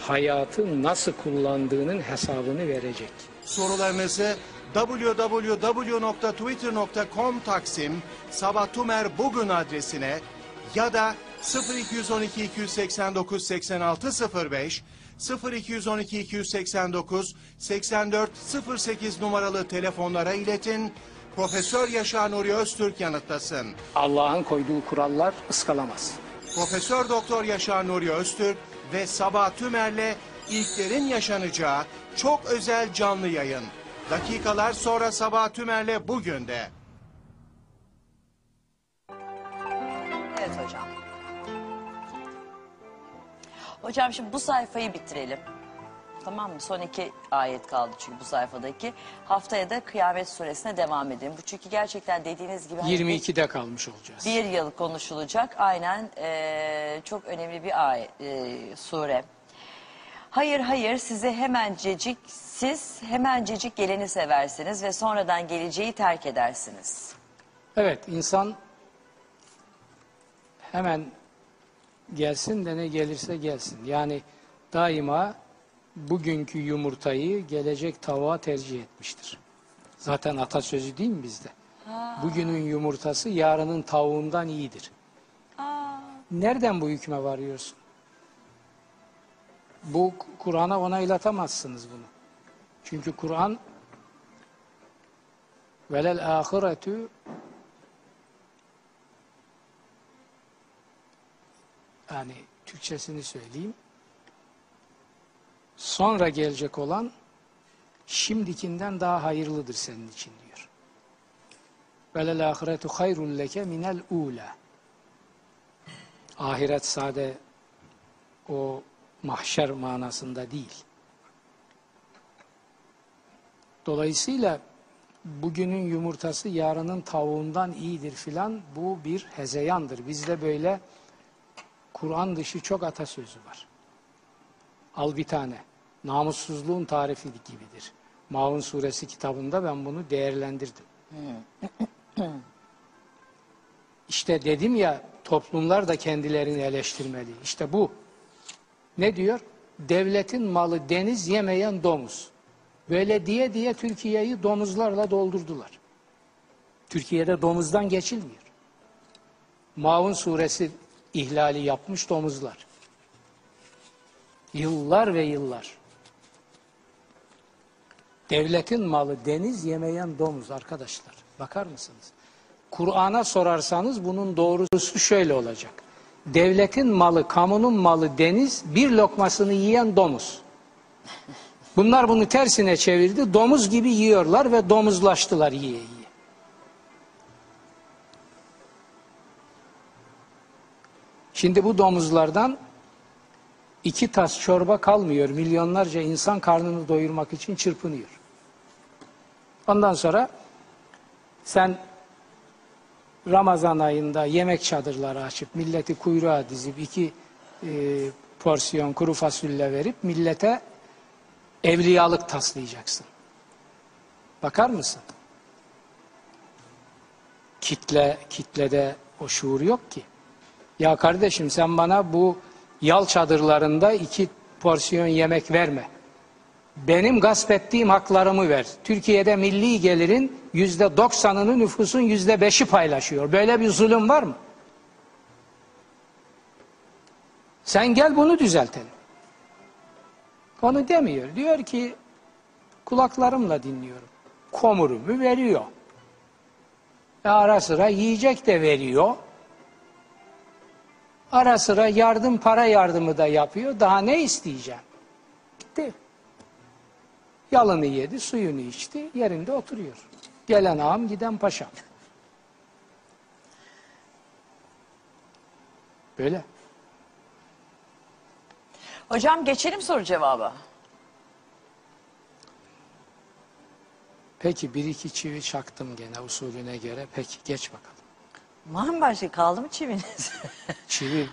hayatı nasıl kullandığının hesabını verecek. Sorularınızı www.twitter.com Taksim Sabah Tümer Bugün adresine ya da 0212 289 8605 0212 289 8408 numaralı telefonlara iletin. Profesör Yaşar Nuri Öztürk yanıtlasın. Allah'ın koyduğu kurallar ıskalamaz. Profesör Doktor Yaşar Nuri Öztürk ve Sabah Tümer'le ilklerin yaşanacağı çok özel canlı yayın. Dakikalar sonra Sabah Tümer'le bugün de. Evet hocam. Hocam şimdi bu sayfayı bitirelim. Tamam mı? Son iki ayet kaldı çünkü bu sayfadaki. Haftaya da kıyamet suresine devam edelim. Bu çünkü gerçekten dediğiniz gibi... hani 22'de kalmış olacağız. Bir yıl konuşulacak. Aynen eee, çok önemli bir ayet, eee, sure. Hayır hayır size hemencecik siz hemencecik geleni seversiniz ve sonradan geleceği terk edersiniz. Evet insan hemen gelsin de ne gelirse gelsin. Yani daima bugünkü yumurtayı gelecek tavuğa tercih etmiştir. Zaten atasözü değil mi bizde? Bugünün yumurtası yarının tavuğundan iyidir. Nereden bu hükme varıyorsun? Bu Kur'an'a onaylatamazsınız bunu. Çünkü Kur'an velel ahiretü yani Türkçesini söyleyeyim. Sonra gelecek olan şimdikinden daha hayırlıdır senin için diyor. Velel ahiretu hayrun leke minel ula. Ahiret sade o mahşer manasında değil. Dolayısıyla bugünün yumurtası yarının tavuğundan iyidir filan bu bir hezeyandır. Bizde böyle Kur'an dışı çok atasözü var. Al bir tane. Namussuzluğun tarifi gibidir. Maun suresi kitabında ben bunu değerlendirdim. İşte dedim ya toplumlar da kendilerini eleştirmeli. İşte bu. Ne diyor? Devletin malı deniz yemeyen domuz. Böyle diye diye Türkiye'yi domuzlarla doldurdular. Türkiye'de domuzdan geçilmiyor. Maun suresi ihlali yapmış domuzlar. Yıllar ve yıllar. Devletin malı deniz yemeyen domuz arkadaşlar. Bakar mısınız? Kur'an'a sorarsanız bunun doğrusu şöyle olacak. Devletin malı, kamunun malı deniz, bir lokmasını yiyen domuz. Bunlar bunu tersine çevirdi. Domuz gibi yiyorlar ve domuzlaştılar yiye yiye. Şimdi bu domuzlardan iki tas çorba kalmıyor. Milyonlarca insan karnını doyurmak için çırpınıyor. Ondan sonra sen Ramazan ayında yemek çadırları açıp milleti kuyruğa dizip iki e, porsiyon kuru fasulye verip millete evliyalık taslayacaksın. Bakar mısın? Kitle, kitlede o şuur yok ki. Ya kardeşim sen bana bu yal çadırlarında iki porsiyon yemek verme. Benim gasp ettiğim haklarımı ver. Türkiye'de milli gelirin yüzde doksanını nüfusun yüzde beşi paylaşıyor. Böyle bir zulüm var mı? Sen gel bunu düzeltelim. Onu demiyor. Diyor ki kulaklarımla dinliyorum. Komurumu veriyor. E ara sıra yiyecek de veriyor. Ara sıra yardım para yardımı da yapıyor. Daha ne isteyeceğim? Bitti. Yalını yedi, suyunu içti, yerinde oturuyor. Gelen ağam, giden paşam. Böyle. Hocam geçelim soru cevaba. Peki bir iki çivi çaktım gene usulüne göre. Peki geç bakalım. Var mı başka kaldı mı çiviniz? Çivi,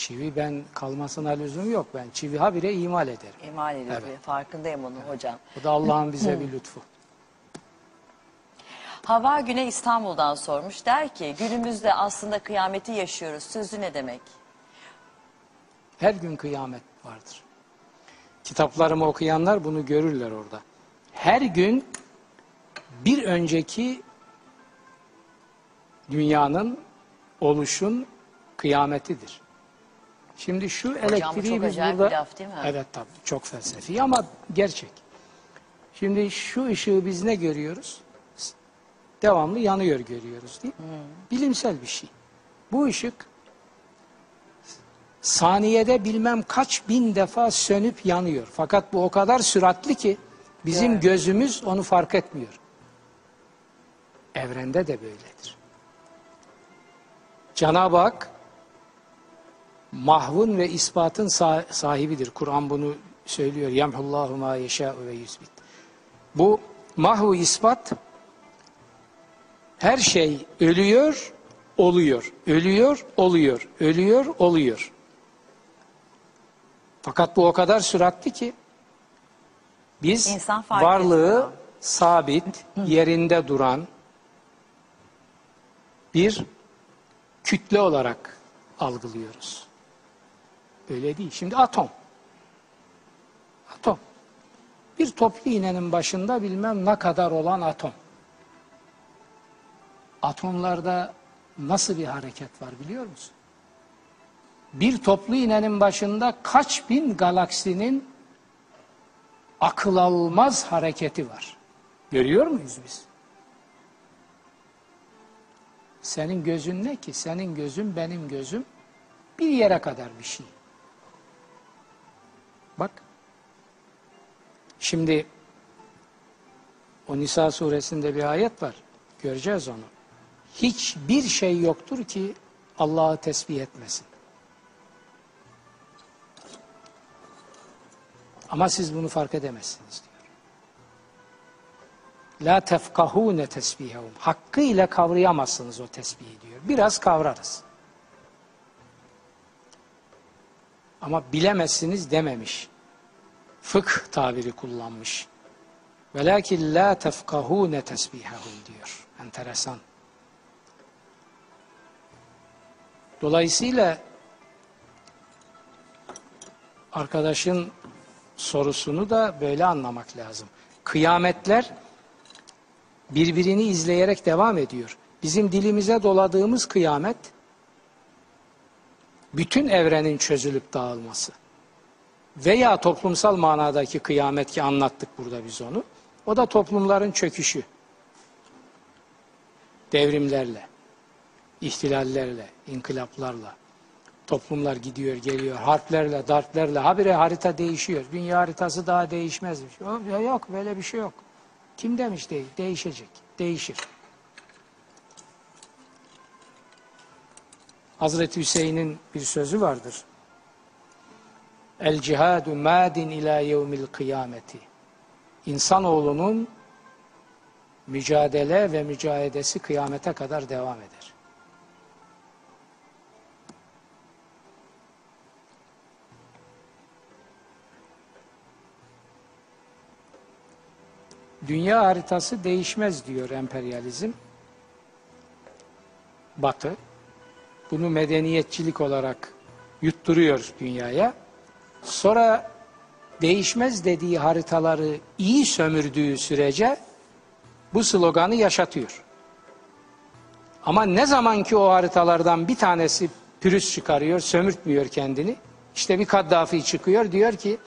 çivi ben kalmasına lüzum yok. Ben çivi habire imal ederim. İmal ediyor. Evet. Farkındayım onun hocam. O da Allah'ın bize bir lütfu. Hava Güne İstanbul'dan sormuş. Der ki günümüzde aslında kıyameti yaşıyoruz. Sözü ne demek? Her gün kıyamet vardır. Kitaplarımı okuyanlar bunu görürler orada. Her gün bir önceki dünyanın oluşun kıyametidir. Şimdi şu elektriği çok biz acayip burada... bir laf değil mi? Evet tabii çok felsefi ama gerçek. Şimdi şu ışığı biz ne görüyoruz? Devamlı yanıyor görüyoruz değil mi? Bilimsel bir şey. Bu ışık saniyede bilmem kaç bin defa sönüp yanıyor. Fakat bu o kadar süratli ki bizim Evet. gözümüz onu fark etmiyor. Evrende de böyledir. Cenab-ı Hak mahvun ve ispatın sa- sahibidir. Kur'an bunu söylüyor. Yemhullahu ma yeşâ'u ve yüzbit. Bu mahvu ispat her şey ölüyor, oluyor. Ölüyor, oluyor. Ölüyor, oluyor. Fakat bu o kadar süratli ki biz varlığı etmiyor. sabit, yerinde duran bir kütle olarak algılıyoruz. Öyle değil. Şimdi atom. Atom. Bir toplu iğnenin başında bilmem ne kadar olan atom. Atomlarda nasıl bir hareket var biliyor musun? Bir toplu iğnenin başında kaç bin galaksinin akıl almaz hareketi var. Görüyor muyuz biz? Senin gözün ne ki? Senin gözün benim gözüm bir yere kadar bir şey. Şimdi o Nisa suresinde bir ayet var. Göreceğiz onu. Hiçbir şey yoktur ki Allah'ı tesbih etmesin. Ama siz bunu fark edemezsiniz diyor. La tefkahune tesbihehum. Hakkıyla kavrayamazsınız o tesbihi diyor. Biraz kavrarız. Ama bilemezsiniz dememiş. Fıkh tabiri kullanmış. Velakin la tefkahune tesbihehum diyor. Enteresan. Dolayısıyla arkadaşın sorusunu da böyle anlamak lazım. Kıyametler birbirini izleyerek devam ediyor. Bizim dilimize doladığımız kıyamet bütün evrenin çözülüp dağılması veya toplumsal manadaki kıyamet ki anlattık burada biz onu. O da toplumların çöküşü. Devrimlerle, ihtilallerle, inkılaplarla. Toplumlar gidiyor, geliyor, harplerle, darplerle. Habire harita değişiyor. Dünya haritası daha değişmezmiş. Yok böyle bir şey yok. Kim demiş değil? Değişecek. Değişir. Hazreti Hüseyin'in bir sözü vardır. El cihadu madin ila yevmil kıyameti. İnsanoğlunun mücadele ve mücahedesi kıyamete kadar devam eder. Dünya haritası değişmez diyor emperyalizm. Batı. Bunu medeniyetçilik olarak yutturuyor dünyaya. Sonra değişmez dediği haritaları iyi sömürdüğü sürece bu sloganı yaşatıyor. Ama ne zaman ki o haritalardan bir tanesi pürüz çıkarıyor, sömürtmüyor kendini. İşte bir Kaddafi çıkıyor diyor ki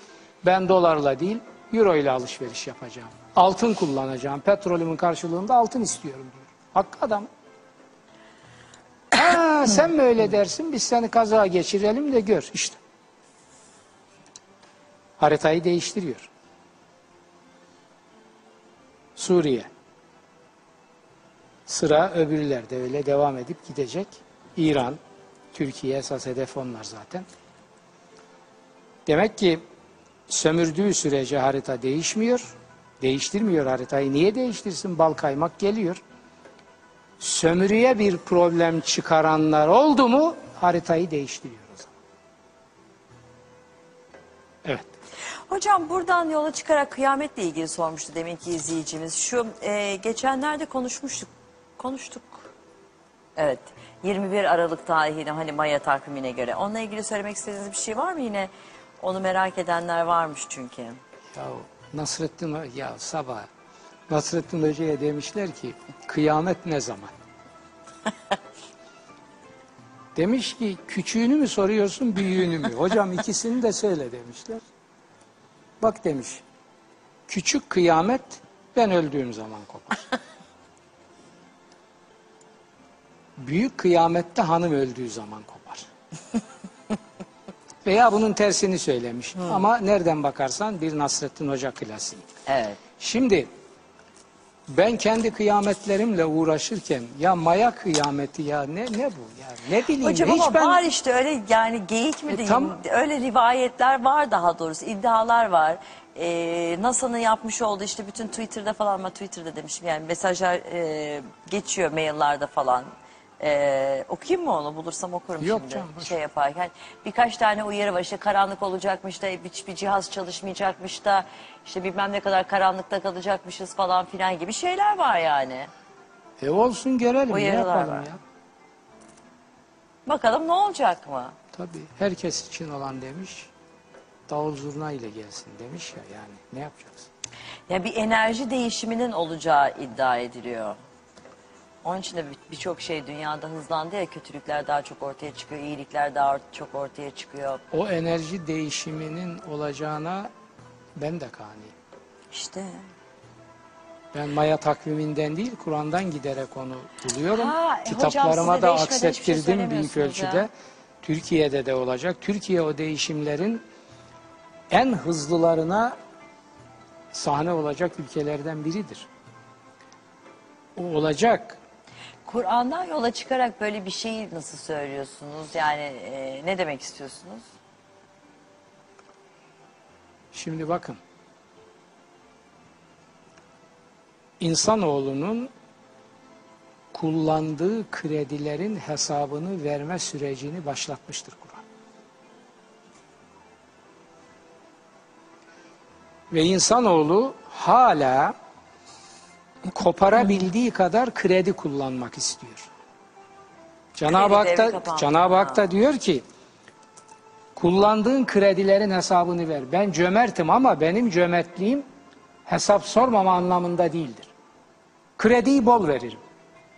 ben dolarla değil euro ile alışveriş yapacağım. Altın kullanacağım. Petrolümün karşılığında altın istiyorum diyor. Hakkı adam. Ha, sen mi öyle dersin biz seni kaza geçirelim de gör işte. Haritayı değiştiriyor. Suriye. Sıra öbürlerde öyle devam edip gidecek. İran, Türkiye esas hedef onlar zaten. Demek ki sömürdüğü sürece harita değişmiyor. Değiştirmiyor haritayı. Niye değiştirsin? Bal kaymak geliyor. Sömürüye bir problem çıkaranlar oldu mu haritayı değiştiriyor Hocam buradan yola çıkarak kıyametle ilgili sormuştu deminki izleyicimiz. Şu e, geçenlerde konuşmuştuk. Konuştuk. Evet. 21 Aralık tarihine hani Maya takvimine göre. Onunla ilgili söylemek istediğiniz bir şey var mı yine? Onu merak edenler varmış çünkü. Ya Nasrettin ya sabah Nasrettin Hoca'ya demişler ki kıyamet ne zaman? Demiş ki küçüğünü mü soruyorsun büyüğünü mü? Hocam ikisini de söyle demişler. Bak demiş küçük kıyamet ben öldüğüm zaman kopar. Büyük kıyamette hanım öldüğü zaman kopar. Veya bunun tersini söylemiş. Ama nereden bakarsan bir Nasrettin Hoca klasiği. Evet. Şimdi ben kendi kıyametlerimle uğraşırken ya maya kıyameti ya ne ne bu ya ne bileyim Hocam hiç ama ben var işte öyle yani geyik mi E, diyeyim tam- öyle rivayetler var daha doğrusu iddialar var. Ee, NASA'nın yapmış olduğu işte bütün Twitter'da falan ama Twitter'da demişim yani mesajlar e, geçiyor maillerde falan. Ee, okuyayım mı onu bulursam okurum Yok şimdi canım, şey yaparken. Birkaç tane uyarı var işte karanlık olacakmış da hiçbir cihaz çalışmayacakmış da işte bilmem ne kadar karanlıkta kalacakmışız falan filan gibi şeyler var yani. e olsun görelim ne Uyarılar yapalım var. ya. Bakalım ne olacak mı? Tabii herkes için olan demiş davul zurna ile gelsin demiş ya yani ne yapacaksın? Ya bir enerji değişiminin olacağı iddia ediliyor. Onun için de bir- birçok şey dünyada hızlandı ya kötülükler daha çok ortaya çıkıyor, iyilikler daha çok ortaya çıkıyor. O enerji değişiminin olacağına ben de kaniyim. İşte. Ben Maya takviminden değil Kur'an'dan giderek onu buluyorum. Ha, e, Kitaplarıma da şey aksettirdim büyük söylemiyorsunuz ölçüde. ya. Türkiye'de de olacak. Türkiye o değişimlerin en hızlılarına sahne olacak ülkelerden biridir. O olacak. Kur'an'dan yola çıkarak böyle bir şeyi nasıl söylüyorsunuz? Yani e, ne demek istiyorsunuz? Şimdi bakın. İnsanoğlunun kullandığı kredilerin hesabını verme sürecini başlatmıştır Kur'an. Ve insanoğlu hala koparabildiği kadar kredi kullanmak istiyor. Cenab-ı Hak da. Cenab-ı Hak Ha. da diyor ki kullandığın kredilerin hesabını ver. Ben cömertim ama benim cömertliğim hesap sormama anlamında değildir. Krediyi bol veririm.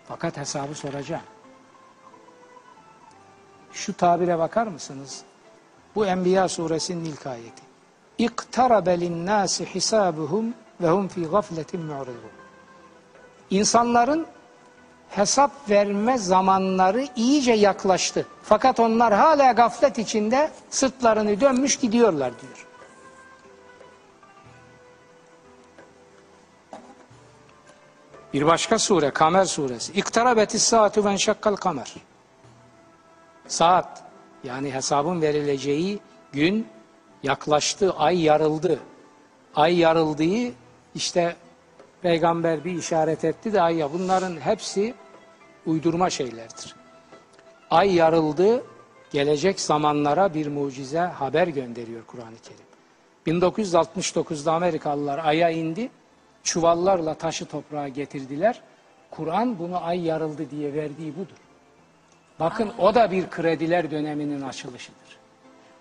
Fakat hesabı soracağım. Şu tabire bakar mısınız? Bu Enbiya suresinin ilk ayeti. İktarabe linnâsi hisabuhum ve hum fî gafletin mu'ridun. İnsanların hesap verme zamanları iyice yaklaştı. Fakat onlar hala gaflet içinde sırtlarını dönmüş gidiyorlar diyor. Bir başka sure Kamer suresi. İktarabetis saatu ve şakkal kamer. Saat yani hesabın verileceği gün yaklaştı, ay yarıldı. Ay yarıldığı işte peygamber bir işaret etti de ay ya bunların hepsi uydurma şeylerdir. Ay yarıldı, gelecek zamanlara bir mucize haber gönderiyor Kur'an-ı Kerim. 1969'da Amerikalılar Ay'a indi, çuvallarla taşı toprağa getirdiler. Kur'an bunu ay yarıldı diye verdiği budur. Bakın o da bir krediler döneminin açılışıdır.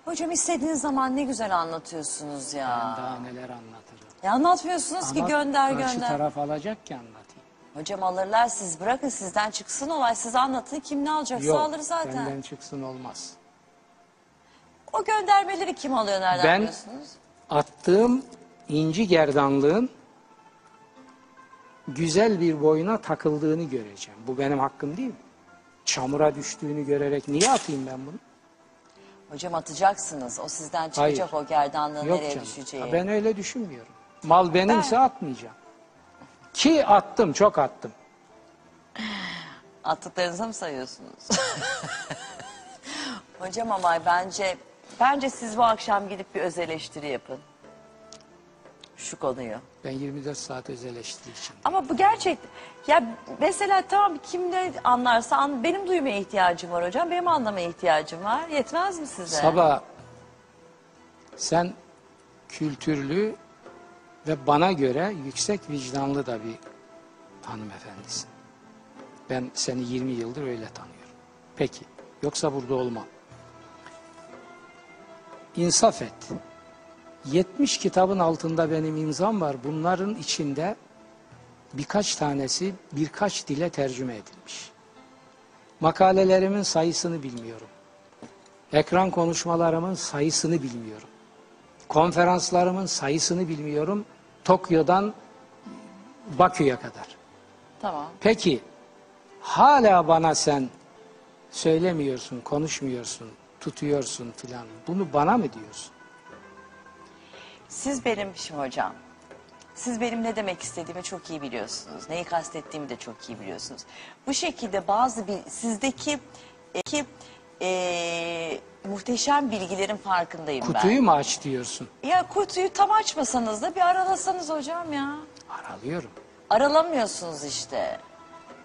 Hocam istediğiniz zaman ne güzel anlatıyorsunuz ya. Ben daha neler anlatırım. Ya anlatmıyorsunuz ki Ama gönder karşı gönder. taraf alacak ki anlatayım. Hocam alırlar siz bırakın sizden çıksın olay siz anlatın kim ne alacaksa Yok, alır zaten. benden çıksın olmaz. O göndermeleri kim alıyor nereden Ben- biliyorsunuz? Attığım inci gerdanlığın güzel bir boyuna takıldığını göreceğim. Bu benim hakkım değil mi? Çamura düştüğünü görerek niye atayım ben bunu? Hocam atacaksınız o sizden çıkacak Hayır. o gerdanlığın Yok nereye canım. düşeceği. Ha, Ben öyle düşünmüyorum. Mal benimse atmayacağım. Ki attım, çok attım. Attıklarınızı mı sayıyorsunuz? Hocam ama bence bence siz bu akşam gidip bir öz eleştiri yapın. Şu konuyu. Ben 24 saat öz eleştiri için. Ama bu gerçek. Ya mesela tamam kim ne anlarsa an, benim duymaya ihtiyacım var hocam. Benim anlamaya ihtiyacım var. Yetmez mi size? Sabah sen kültürlü ve bana göre yüksek vicdanlı da bir hanımefendisin. Ben seni 20 yıldır öyle tanıyorum. Peki, yoksa burada olmam. İnsaf et. 70 kitabın altında benim imzam var. Bunların içinde birkaç tanesi birkaç dile tercüme edilmiş. Makalelerimin sayısını bilmiyorum. Ekran konuşmalarımın sayısını bilmiyorum. Konferanslarımın sayısını bilmiyorum. Tokyo'dan Bakü'ye kadar. Tamam. Peki hala bana sen söylemiyorsun, konuşmuyorsun, tutuyorsun filan. Bunu bana mı diyorsun? Siz benim şimdi hocam. Siz benim ne demek istediğimi çok iyi biliyorsunuz. Neyi kastettiğimi de çok iyi biliyorsunuz. Bu şekilde bazı bir sizdeki e, ki, e, muhteşem bilgilerin farkındayım Kutuyu mu aç diyorsun? ben. Ya kutuyu tam açmasanız da bir aralasanız hocam ya. Aralıyorum. Aralamıyorsunuz işte.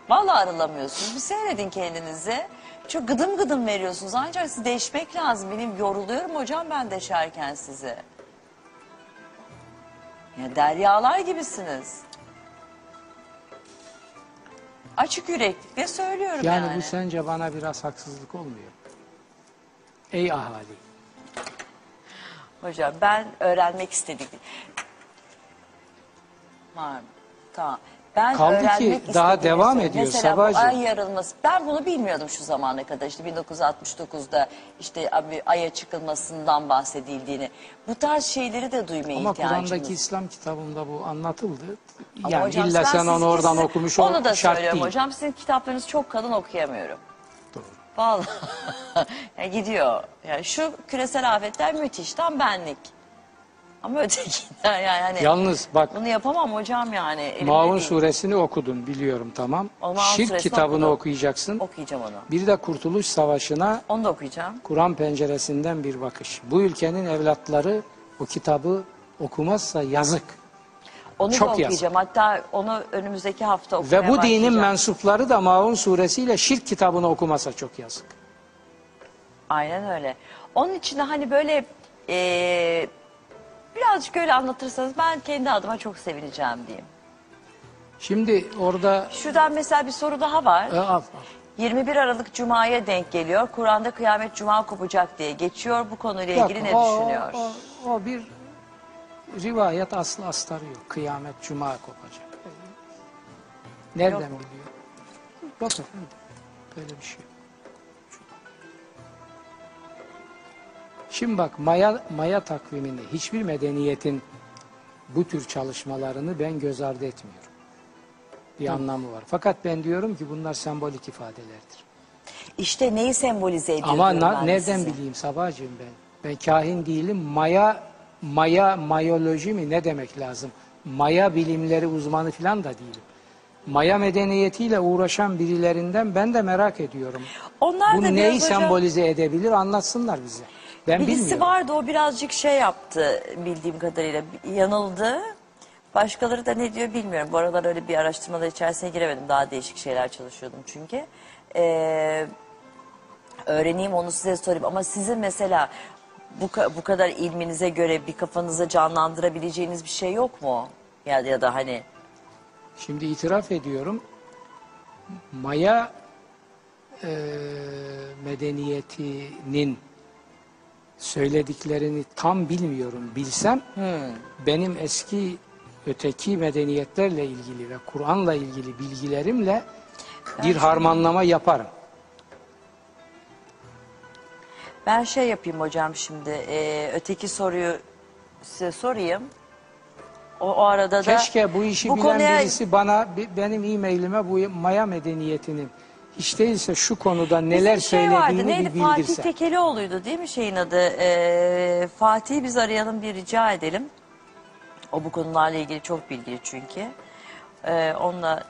Vallahi aralamıyorsunuz. Bir seyredin kendinizi. Çok gıdım gıdım veriyorsunuz. Ancak sizi deşmek lazım. Benim yoruluyorum hocam ben deşerken sizi. Ya deryalar gibisiniz. Açık yüreklikle söylüyorum yani. Yani bu sence bana biraz haksızlık olmuyor. Ey ahali. Hocam ben öğrenmek istedim. Var mı? Tamam. Ben Kaldı ki öğrenmek daha istediğimi devam söyleyeyim. ediyor Mesela Sabahcığım. ay yarılması. Ben bunu bilmiyordum şu zamana kadar. İşte 1969'da işte abi aya çıkılmasından bahsedildiğini. Bu tarz şeyleri de duymaya Ama ihtiyacımız. Kur'an'daki İslam kitabında bu anlatıldı. Yani hocam, illa ben sen onu oradan okumuş ol Onu da şart söylüyorum değil. hocam. Sizin kitaplarınız çok kalın okuyamıyorum. Vallahi ya gidiyor. Yani şu küresel afetler müthiş. Tam benlik. Ama ötekiler yani hani Yalnız bak bunu yapamam hocam yani. elimde Maun değil. suresini okudun biliyorum tamam. O Maun Şirk suresini kitabını okudum. okuyacaksın. Okuyacağım onu. Bir de Kurtuluş Savaşı'na Onu da okuyacağım. Kur'an penceresinden bir bakış. Bu ülkenin evlatları o kitabı okumazsa yazık. Onu Çok da okuyacağım. Hatta onu önümüzdeki hafta okumaya Ve bu dinin mensupları da Maun suresiyle şirk kitabını okumasa çok yazık. Aynen öyle. Onun için de hani böyle eee, birazcık öyle anlatırsanız ben kendi adıma çok sevineceğim diyeyim. Şimdi orada Şuradan mesela bir soru daha var. e, al, al. 21 Aralık Cuma'ya denk geliyor. Kur'an'da kıyamet Cuma kopacak diye geçiyor. Bu konuyla Yok, ilgili ne o, düşünüyor? O, o bir rivayet aslı astarı yok. Kıyamet cuma kopacak. Nereden Yok. biliyor? Efendim. Böyle bir şey. Şimdi bak Maya, Maya takvimini hiçbir medeniyetin bu tür çalışmalarını ben göz ardı etmiyorum. Bir anlamı var. Fakat ben diyorum ki bunlar sembolik ifadelerdir. İşte neyi sembolize ediyor Ama na- nereden size. bileyim Sabahcığım ben? Ben kahin değilim. Maya, maya, mayoloji mi ne demek lazım? Maya bilimleri uzmanı falan da değilim. Maya medeniyetiyle uğraşan birilerinden ben de merak ediyorum. Onlar Bu da neyi hocam- sembolize edebilir anlatsınlar bize. Ben Birisi bilmiyorum. vardı o birazcık şey yaptı bildiğim kadarıyla yanıldı. Başkaları da ne diyor bilmiyorum. Bu aralar öyle bir araştırmalar içerisine giremedim. Daha değişik şeyler çalışıyordum çünkü. Ee, öğreneyim onu size sorayım. Ama sizin mesela bu, bu kadar ilminize göre bir kafanıza canlandırabileceğiniz bir şey yok mu? Ya, ya da hani Şimdi itiraf ediyorum. Maya e, medeniyetinin söylediklerini tam bilmiyorum. Bilsem benim eski öteki medeniyetlerle ilgili ve Kur'an'la ilgili bilgilerimle bir harmanlama yaparım. Ben şey yapayım hocam şimdi ee, öteki soruyu size sorayım. O, o arada da Keşke bu işi bu bilen konuya- birisi bana bi- benim e-mailime bu Maya medeniyetinin hiç değilse şu konuda neler Bizim şey vardı, söylediğini neydi? bir Fatih bildirse. Tekelioğlu'ydu değil mi şeyin adı? Ee, Fatih'i biz arayalım bir rica edelim. O bu konularla ilgili çok bilgili çünkü. Ee, onunla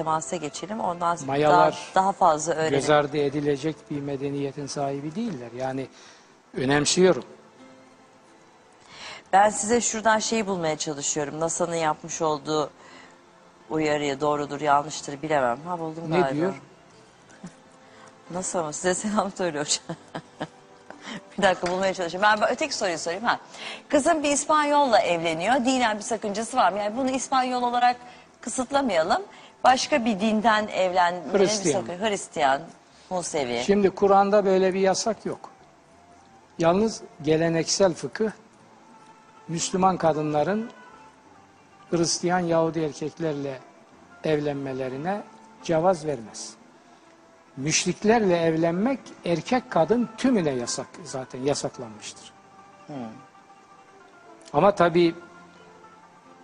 temasa geçelim. Ondan sonra daha, Mayalar daha fazla öğrenelim. göz ardı edilecek bir medeniyetin sahibi değiller. Yani önemsiyorum. Ben size şuradan şeyi bulmaya çalışıyorum. NASA'nın yapmış olduğu uyarıya doğrudur yanlıştır bilemem. Ha buldum Ne galiba. diyor? NASA mı? Size selam söylüyor. Bir dakika bulmaya çalışıyorum. Ben öteki soruyu sorayım. Ha. Kızım bir İspanyolla evleniyor. Dinen bir sakıncası var mı? Yani bunu İspanyol olarak kısıtlamayalım. Başka bir dinden evlenmenin bir Hristiyan. sakın. Hristiyan, Musevi. Şimdi Kur'an'da böyle bir yasak yok. Yalnız geleneksel fıkıh Müslüman kadınların Hristiyan Yahudi erkeklerle evlenmelerine cevaz vermez. Müşriklerle evlenmek erkek kadın tümüne yasak zaten yasaklanmıştır. Ama tabii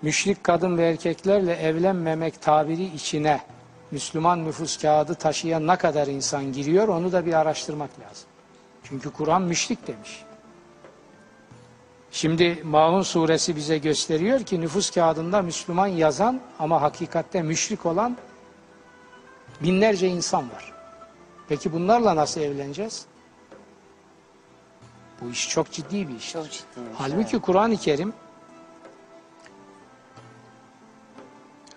müşrik kadın ve erkeklerle evlenmemek tabiri içine Müslüman nüfus kağıdı taşıyan ne kadar insan giriyor onu da bir araştırmak lazım. Çünkü Kur'an müşrik demiş. Şimdi Maun suresi bize gösteriyor ki nüfus kağıdında Müslüman yazan ama hakikatte müşrik olan binlerce insan var. Peki bunlarla nasıl evleneceğiz? Bu iş çok ciddi bir iş. Çok ciddi. Halbuki Kur'an-ı Kerim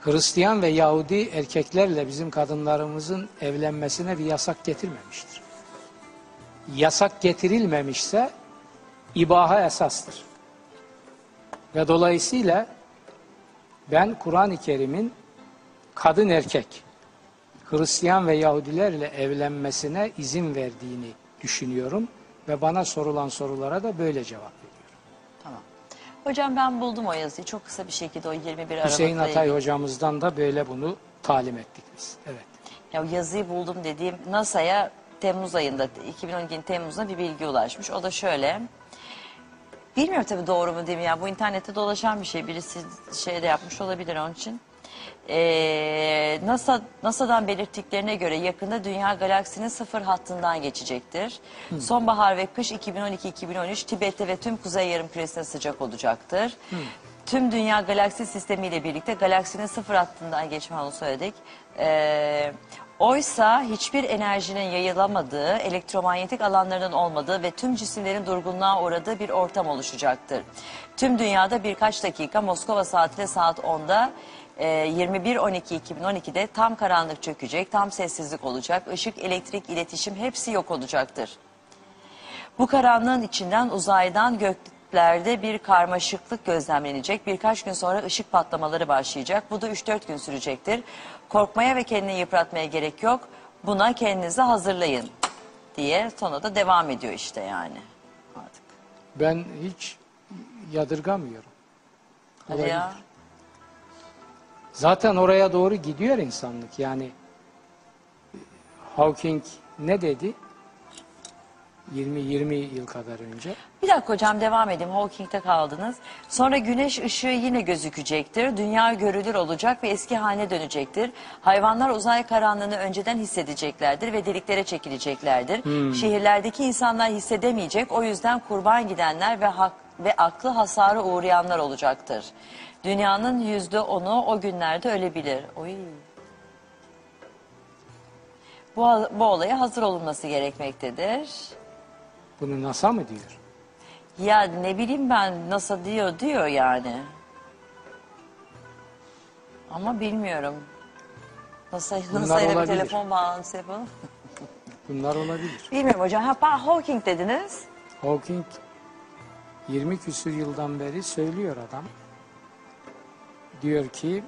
Hristiyan ve Yahudi erkeklerle bizim kadınlarımızın evlenmesine bir yasak getirmemiştir. Yasak getirilmemişse ibaha esastır. Ve dolayısıyla ben Kur'an-ı Kerim'in kadın erkek Hristiyan ve Yahudilerle evlenmesine izin verdiğini düşünüyorum ve bana sorulan sorulara da böyle cevap veriyorum. Tamam. Hocam ben buldum o yazıyı. Çok kısa bir şekilde o 21 Aralık'la Hüseyin Atay hocamızdan da böyle bunu talim ettik biz. Evet. Ya yazıyı buldum dediğim NASA'ya Temmuz ayında 2012'nin Temmuz'da bir bilgi ulaşmış. O da şöyle. Bilmiyorum tabii doğru mu değil mi ya bu internette dolaşan bir şey. Birisi şeyde yapmış olabilir onun için. Ee, NASA NASA'dan belirttiklerine göre yakında Dünya galaksinin sıfır hattından geçecektir. Sonbahar ve kış 2012-2013 Tibet'te ve tüm Kuzey Yarımküresi'ne sıcak olacaktır. Tüm Dünya galaksi sistemiyle birlikte galaksinin sıfır hattından geçme onu söyledik. Ee, oysa hiçbir enerjinin yayılamadığı, elektromanyetik alanların olmadığı ve tüm cisimlerin durgunluğa uğradığı bir ortam oluşacaktır. Tüm dünyada birkaç dakika Moskova saatiyle saat 10'da e, 21.12.2012'de tam karanlık çökecek, tam sessizlik olacak, ışık, elektrik, iletişim hepsi yok olacaktır. Bu karanlığın içinden uzaydan göklerde bir karmaşıklık gözlemlenecek. Birkaç gün sonra ışık patlamaları başlayacak. Bu da 3-4 gün sürecektir. Korkmaya ve kendini yıpratmaya gerek yok. Buna kendinizi hazırlayın diye sonra da devam ediyor işte yani. Artık. Ben hiç yadırgamıyorum. Hadi ya. Zaten oraya doğru gidiyor insanlık. Yani Hawking ne dedi? 20-20 yıl kadar önce. Bir dakika hocam devam edeyim. Hawking'de kaldınız. Sonra güneş ışığı yine gözükecektir. Dünya görülür olacak ve eski haline dönecektir. Hayvanlar uzay karanlığını önceden hissedeceklerdir ve deliklere çekileceklerdir. Şehirlerdeki insanlar hissedemeyecek. O yüzden kurban gidenler ve hak ve aklı hasara uğrayanlar olacaktır. Dünyanın yüzde onu o günlerde ölebilir. Oy. Bu, bu olaya hazır olunması gerekmektedir. Bunu NASA mı diyor? Ya ne bileyim ben NASA diyor diyor yani. Ama bilmiyorum. NASA, NASA'yla bir olabilir. telefon bağlantısı yapalım. Bunlar olabilir. Bilmiyorum hocam. Ha, pa- Hawking dediniz. Hawking 20 küsür yıldan beri söylüyor adam. Diyor ki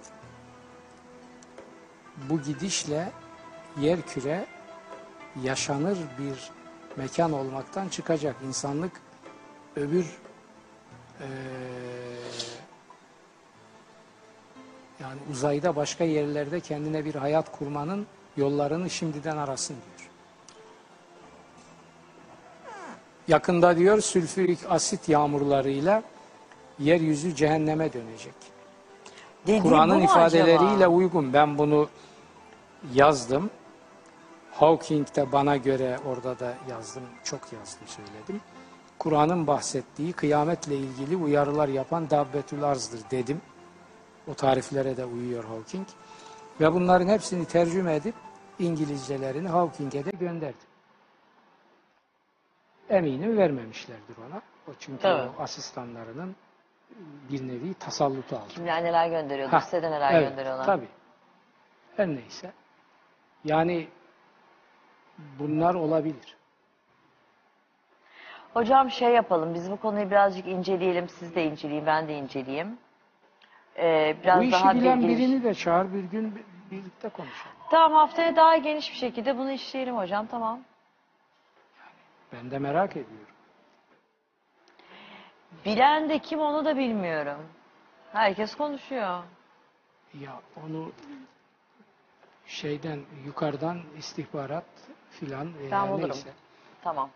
bu gidişle yer küre yaşanır bir mekan olmaktan çıkacak. İnsanlık öbür eee, yani uzayda başka yerlerde kendine bir hayat kurmanın yollarını şimdiden arasın diyor. Yakında diyor sülfürik asit yağmurlarıyla yeryüzü cehenneme dönecek. Dediği bu Kur'an'ın mu ifadeleriyle acaba? uygun. Ben bunu yazdım. Hawking de bana göre orada da yazdım, çok yazdım söyledim. Kur'an'ın bahsettiği kıyametle ilgili uyarılar yapan Dabbetül Arz'dır dedim. O tariflere de uyuyor Hawking. Ve bunların hepsini tercüme edip İngilizcelerini Hawking'e de gönderdim. Eminim vermemişlerdir ona. O çünkü Tabii. o asistanlarının bir nevi tasallutu altında. Kimler neler gönderiyordur, Ha, size de neler evet, gönderiyorlar. Tabii. Her neyse. Yani bunlar olabilir. Hocam şey yapalım, biz bu konuyu birazcık inceleyelim, siz de inceleyin, ben de inceleyeyim. Ee, biraz Bu işi daha bilen bilgili- birini de çağır bir gün bir- birlikte konuşalım. Tamam haftaya daha geniş bir şekilde bunu işleyelim hocam, tamam. Ben de merak ediyorum. Bilen de kim onu da bilmiyorum. Herkes konuşuyor. Ya onu şeyden yukarıdan istihbarat filan veya Ben bulurum. neyse. Tamam.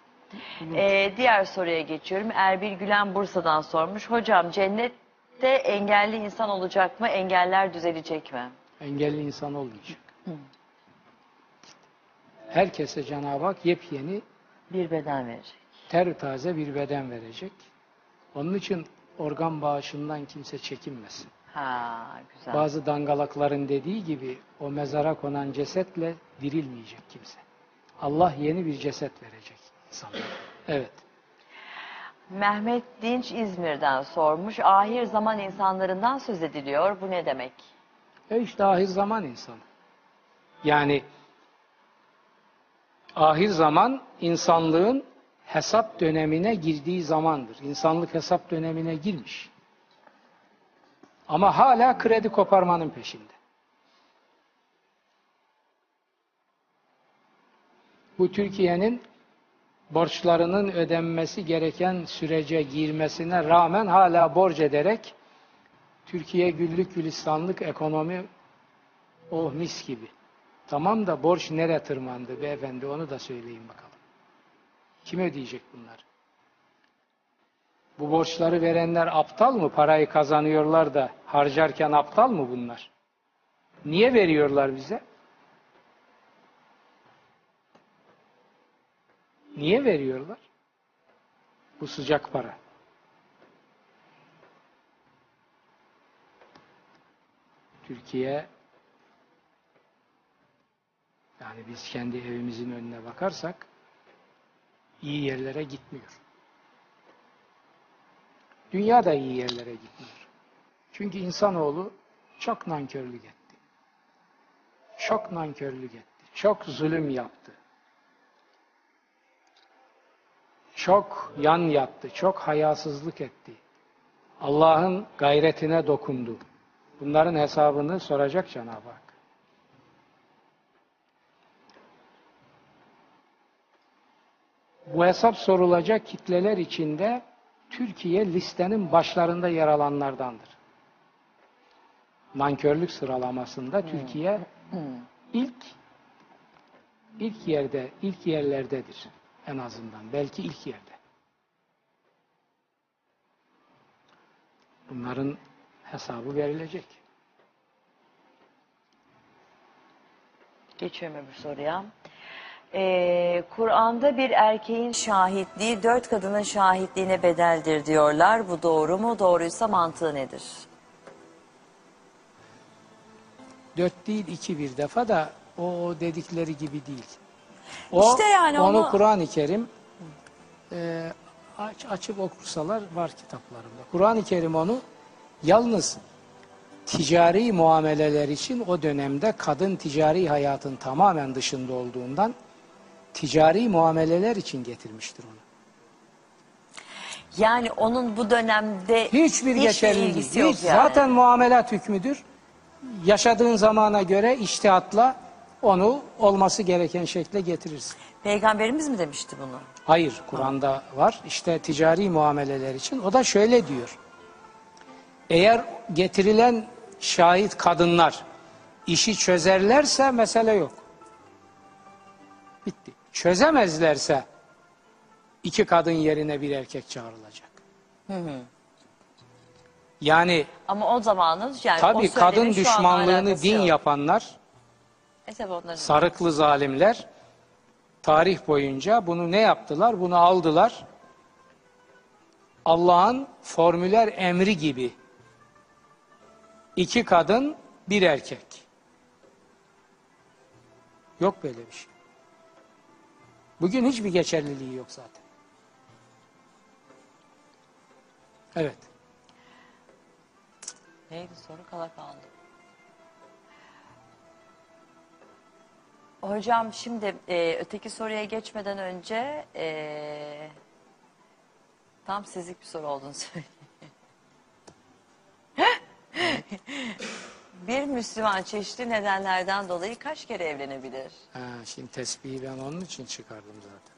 Ee, diğer soruya geçiyorum. Erbil Gülen Bursa'dan sormuş. Hocam cennette engelli insan olacak mı? Engeller düzelecek mi? Engelli insan olmayacak. Herkese Cenab-ı Hak yepyeni Bir beden verecek. ter taze bir beden verecek. Onun için organ bağışından kimse çekinmesin. Ha güzel. Bazı dangalakların dediği gibi o mezara konan cesetle dirilmeyecek kimse. Allah yeni bir ceset verecek insanlara. Evet. Mehmet Dinç İzmir'den sormuş. Ahir zaman insanlarından söz ediliyor. Bu ne demek? E işte ahir zaman insanı. Yani ahir zaman insanlığın hesap dönemine girdiği zamandır. İnsanlık hesap dönemine girmiş. Ama hala kredi koparmanın peşinde. Bu Türkiye'nin borçlarının ödenmesi gereken sürece girmesine rağmen hala borç ederek Türkiye güllük gülistanlık ekonomi oh mis gibi. Tamam da borç nere tırmandı beyefendi onu da söyleyin bakalım. Kim ödeyecek bunları? Bu borçları verenler aptal mı? Parayı kazanıyorlar da harcarken aptal mı bunlar? Niye veriyorlar bize? Niye veriyorlar? Bu sıcak para. Türkiye yani biz kendi evimizin önüne bakarsak iyi yerlere gitmiyor. Dünya da iyi yerlere gitmiyor. Çünkü insanoğlu çok nankörlük etti. Çok nankörlük etti. Çok zulüm yaptı. Çok yan yattı. Çok hayasızlık etti. Allah'ın gayretine dokundu. Bunların hesabını soracak Cenab-ı Hak. Bu hesap sorulacak kitleler içinde Türkiye listenin başlarında yer alanlardandır. Nankörlük sıralamasında Türkiye ilk ilk yerde, ilk yerlerdedir en azından. Belki ilk yerde. Bunların hesabı verilecek. Geçiyorum öbür soruya. Ee, Kur'an'da bir erkeğin şahitliği dört kadının şahitliğine bedeldir diyorlar. Bu doğru mu? Doğruysa mantığı nedir? Dört değil iki bir defa da o o dedikleri gibi değil. O, İşte yani onu onu- Kur'an-ı Kerim e, aç, açıp okursalar var kitaplarında. Kur'an-ı Kerim onu yalnız ticari muameleler için o dönemde kadın ticari hayatın tamamen dışında olduğundan ticari muameleler için getirmiştir onu. Yani onun bu dönemde Hiçbir geçerli ilgisi değil. yok Hiç. yani. Zaten muamelat hükmüdür. Yaşadığın zamana göre iştihatla onu olması gereken şekle getirirsin. Peygamberimiz mi demişti bunu? Hayır, Kur'an'da var. İşte ticari muameleler için. O da şöyle diyor. Eğer getirilen şahit kadınlar işi çözerlerse mesele yok. Bitti. Çözemezlerse iki kadın yerine bir erkek çağrılacak. Yani Ama o zamanın yani tabii kadın düşmanlığını din yok. yapanlar E tabii sarıklı zalimler tarih boyunca bunu ne yaptılar? Bunu aldılar. Allah'ın formüler emri gibi. İki kadın, bir erkek. Yok böyle bir şey. Bugün hiçbir geçerliliği yok zaten. Evet. Neydi soru kala kaldı. Hocam şimdi e, öteki soruya geçmeden önce e, Tam sizlik bir soru olduğunu söyleyeyim. bir Müslüman çeşitli nedenlerden dolayı kaç kere evlenebilir? Ha, şimdi tesbihi ben onun için çıkardım zaten.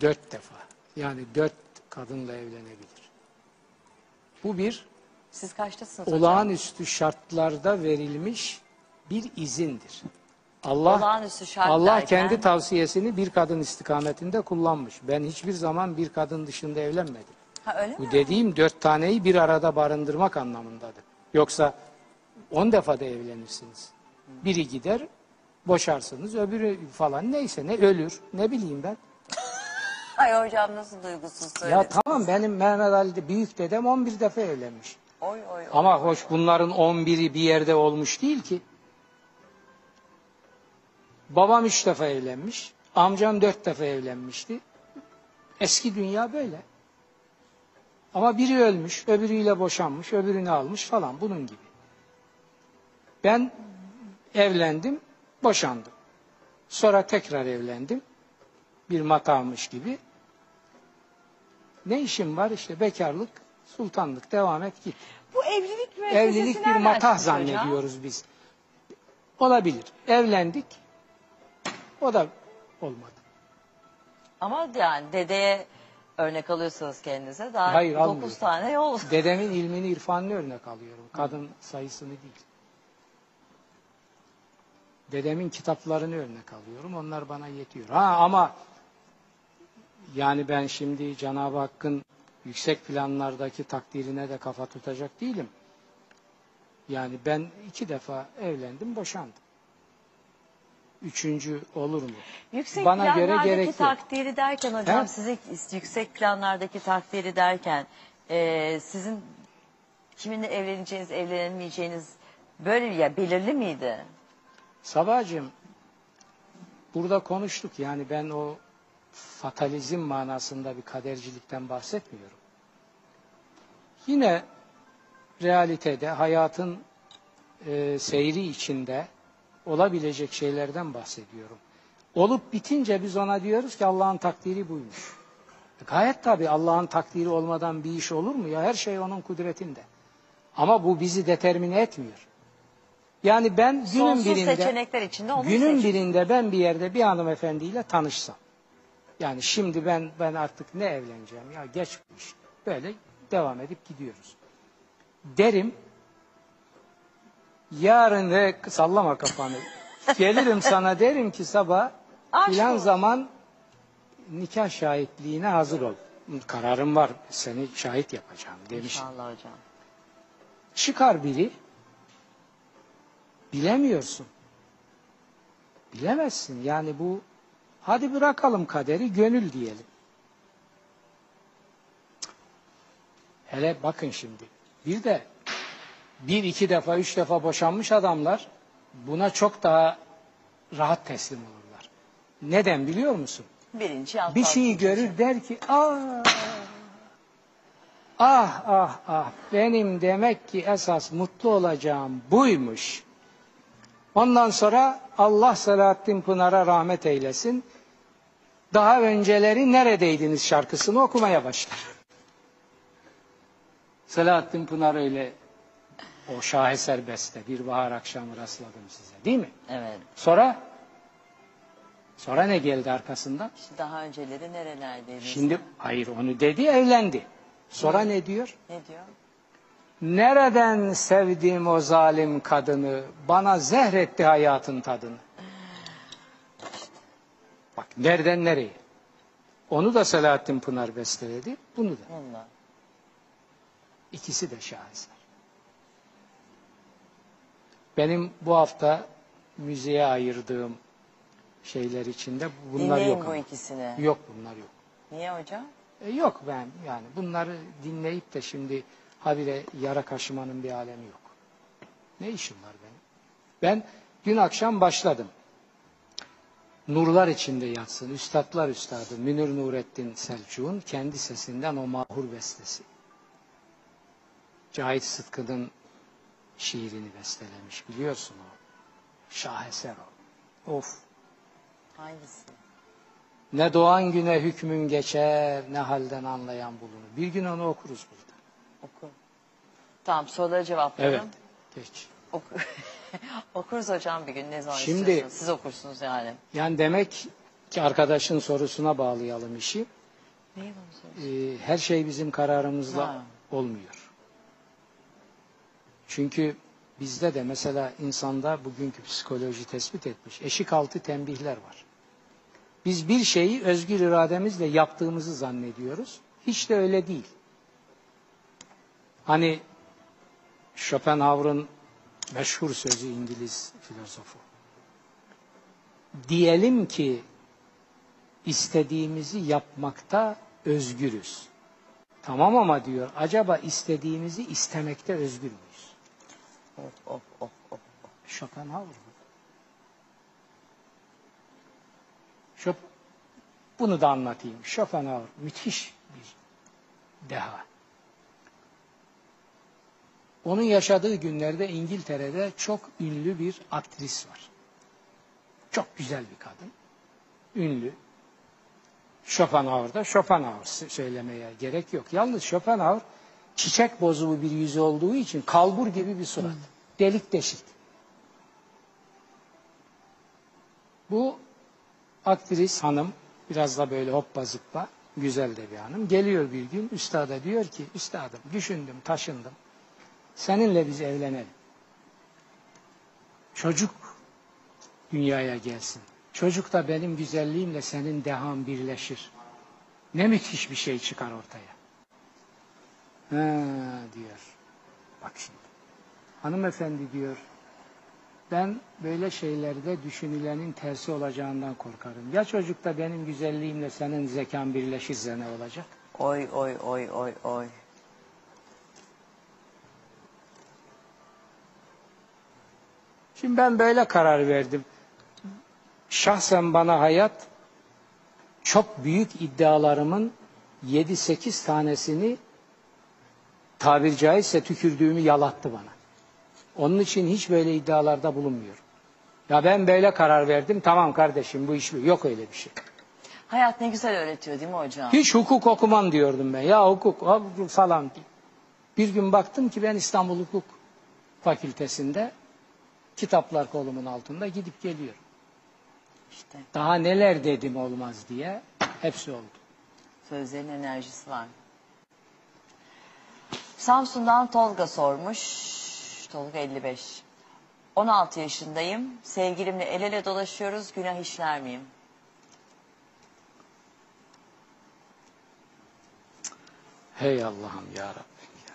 Dört defa. Yani dört kadınla evlenebilir. Bu bir Siz kaçtasınız hocam? olağanüstü şartlarda verilmiş bir izindir. Allah Olağanüstü şart Allah derken- kendi tavsiyesini bir kadın istikametinde kullanmış. Ben hiçbir zaman bir kadın dışında evlenmedim. Ha öyle mi? Bu dediğim dört taneyi bir arada barındırmak anlamındadır. Yoksa on defa da evlenirsiniz. Biri gider, boşarsınız, öbürü falan neyse ne ölür, ne bileyim ben. Ay hocam nasıl duygusuz söyledi. Ya tamam benim Mehmet Ali büyük dedem 11 defa evlenmiş. Oy oy oy. Ama hoş bunların 11'i bir yerde olmuş değil ki. Babam üç defa evlenmiş. Amcam dört defa evlenmişti. Eski dünya böyle. Ama biri ölmüş, öbürüyle boşanmış, öbürünü almış falan bunun gibi. Ben evlendim, boşandım. Sonra tekrar evlendim. Bir matahmış gibi. Ne işim var işte bekarlık, sultanlık devam et git. Bu evlilik müessesesi Evlilik bir matah hocam? zannediyoruz biz. Olabilir. Evlendik. O da olmadı. Ama yani dedeye örnek alıyorsanız kendinize daha Hayır, 9 almıyorum. tane yol. Dedemin ilmini, irfanını örnek alıyorum. Kadın sayısını değil. Dedemin kitaplarını örnek alıyorum. Onlar bana yetiyor. Ha ama yani ben şimdi Cenab-ı Hakk'ın yüksek planlardaki takdirine de kafa tutacak değilim. Yani ben iki defa evlendim, boşandım. Üçüncü olur mu? Yüksek Bana göre planlardaki gerek yok. takdiri derken hocam He? sizin yüksek planlardaki takdiri derken e, sizin kiminle evleneceğiniz, evlenemeyeceğiniz böyle ya belirli miydi? Sabahcığım burada konuştuk yani ben o fatalizm manasında bir kadercilikten bahsetmiyorum. Yine realitede hayatın e, seyri içinde olabilecek şeylerden bahsediyorum. Olup bitince biz ona diyoruz ki Allah'ın takdiri buymuş. E, Gayet tabii Allah'ın takdiri olmadan bir iş olur mu ya? Her şey onun kudretinde. Ama bu bizi determine etmiyor. Yani ben günün Sonsuz birinde seçenekler içinde onu günün seçin. birinde ben bir yerde bir hanımefendiyle tanışsam. Yani şimdi ben ben artık ne evleneceğim ya geç bu iş. Böyle devam edip gidiyoruz. Derim yarın ve sallama kafanı. Gelirim sana derim ki sabah Aşk filan olsun. zaman nikah şahitliğine hazır ol. Kararım var seni şahit yapacağım demiş. İnşallah hocam. Çıkar biri. Bilemiyorsun. Bilemezsin. Yani bu hadi bırakalım kaderi gönül diyelim. Hele bakın şimdi. Bir de bir iki defa üç defa boşanmış adamlar buna çok daha rahat teslim olurlar. Neden biliyor musun? Birinci alt Bir şeyi görür der ki ah ah ah ah benim demek ki esas mutlu olacağım buymuş. Ondan sonra Allah Selahattin Pınar'a rahmet eylesin. Daha önceleri neredeydiniz şarkısını okumaya başlar. Selahattin Pınar öyle o şaheser beste bir bahar akşamı rastladım size değil mi? Evet. Sonra sonra ne geldi arkasından? İşte daha önceleri nerelerdeydiniz? Şimdi hayır onu dedi evlendi. Sonra ne diyor? Ne diyor? Nereden sevdim o zalim kadını, bana zehretti hayatın tadını. Bak nereden nereye? Onu da Selahattin Pınar besteledi, bunu da. Onunla. İkisi de şaheser. Benim bu hafta müziğe ayırdığım şeyler içinde bunlar Dinleyin yok bu ama. ikisini. Yok bunlar yok. Niye hocam? E, yok ben yani bunları dinleyip de şimdi habire yara kaşımanın bir alemi yok. Ne işim var benim? Ben dün akşam başladım. Nurlar içinde yatsın, üstadlar üstadı Münir Nurettin Selçuk'un kendi sesinden o mahur bestesi. Cahit Sıtkı'nın şiirini bestelemiş biliyorsun o. Şaheser o. Of. Hangisi? Ne doğan güne hükmün geçer, ne halden anlayan bulunur. Bir gün onu okuruz burada. Oku. Tamam soruları cevaplayalım. Evet, geç. Oku- Okuruz hocam bir gün ne zaman Şimdi- istiyorsanız. Siz okursunuz yani. Yani demek ki arkadaşın sorusuna bağlayalım işi. Neyi? Ee, her şey bizim kararımızla Ha. olmuyor. Çünkü bizde de mesela insanda bugünkü psikoloji tespit etmiş. Eşik altı tembihler var. Biz bir şeyi özgür irademizle yaptığımızı zannediyoruz. Hiç de öyle değil. Hani Schopenhauer'ın meşhur sözü İngiliz filozofu. Diyelim ki istediğimizi yapmakta özgürüz. Tamam ama diyor acaba istediğimizi istemekte özgür müyüz? Of of of of. Schopenhauer. Şop bunu da anlatayım. Schopenhauer müthiş bir deha. Onun yaşadığı günlerde İngiltere'de çok ünlü bir aktris var. Çok güzel bir kadın. Ünlü. Schopenhauer'da Schopenhauer söylemeye gerek yok. Yalnız Schopenhauer çiçek bozuğu bir yüzü olduğu için kalbur gibi bir surat. Delik deşik. Bu aktris hanım biraz da böyle hoppa zıppa güzel de bir hanım. Geliyor bir gün üstada diyor ki üstadım düşündüm taşındım. Seninle biz evlenelim. Çocuk dünyaya gelsin. Çocuk da benim güzelliğimle senin dehan birleşir. Ne müthiş bir şey çıkar ortaya. Ha, diyor. Bak şimdi. Hanımefendi diyor. Ben böyle şeylerde düşünülenin tersi olacağından korkarım. Ya çocuk da benim güzelliğimle senin zekan birleşirse ne olacak? Oy oy oy oy oy. Şimdi ben böyle karar verdim. Şahsen bana hayat çok büyük iddialarımın 7-8 tanesini tabir caizse tükürdüğümü yalattı bana. Onun için hiç böyle iddialarda bulunmuyorum. Ya ben böyle karar verdim tamam kardeşim bu iş. Yok öyle bir şey. Hayat ne güzel öğretiyor değil mi hocam? Hiç hukuk okumam diyordum ben. Ya hukuk ha, falan. Bir gün baktım ki ben İstanbul Hukuk Fakültesinde kitaplar kolumun altında gidip geliyorum. İşte Daha neler dedim olmaz diye hepsi oldu. sözlerin enerjisi var. Samsun'dan Tolga sormuş. Tolga 55. 16 yaşındayım. Sevgilimle el ele dolaşıyoruz. Günah işler miyim? Hey Allah'ım ya Rabbim ya.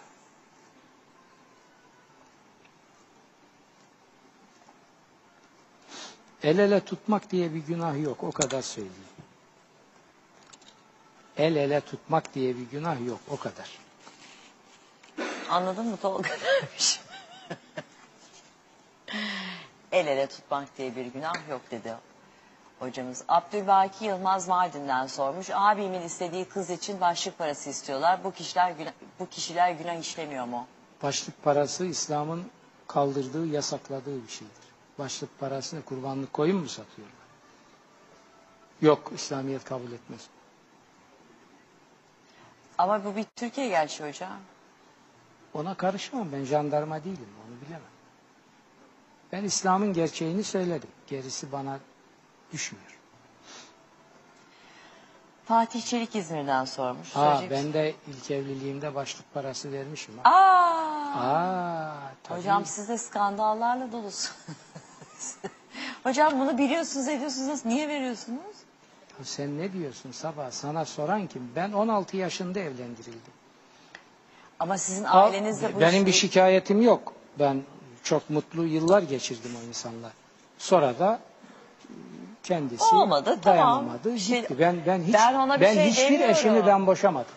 El ele tutmak diye bir günah yok. O kadar söyleyeyim. El ele tutmak diye bir günah yok. O kadar. Anladın mı Tolga demiş. El ele tutmak diye bir günah yok dedi hocamız. Abdülbaki Yılmaz Mardin'den sormuş. Abimin istediği kız için başlık parası istiyorlar. Bu kişiler günah, bu kişiler günah işlemiyor mu? Başlık parası İslam'ın kaldırdığı, yasakladığı bir şeydir. Başlık parasını kurbanlık koyun mu satıyorlar? Yok, İslamiyet kabul etmez. Ama bu bir Türkiye gerçi hocam. Ona karışamam. Ben jandarma değilim. Onu bilemem. Ben İslam'ın gerçeğini söyledim. Gerisi bana düşmüyor. Fatih Çelik İzmir'den sormuş. Ha, Söyleyecek ben de ilk evliliğimde başlık parası vermişim. Aa, Aa, tabii. hocam siz de skandallarla dolusunuz. hocam bunu biliyorsunuz ediyorsunuz. Niye veriyorsunuz? Ya Sen ne diyorsun sabah? Sana soran kim? Ben 16 yaşında evlendirildim. Ama sizin ailenizde bu Benim bir işi- şikayetim yok. Ben çok mutlu yıllar geçirdim o insanla. Sonra da kendisi Olmadı, tamam. dayanamadı, Bir şey- gitti. Ben ben hiç Ben ona bir ben şey hiçbir demiyorum. eşimi ben boşamadım.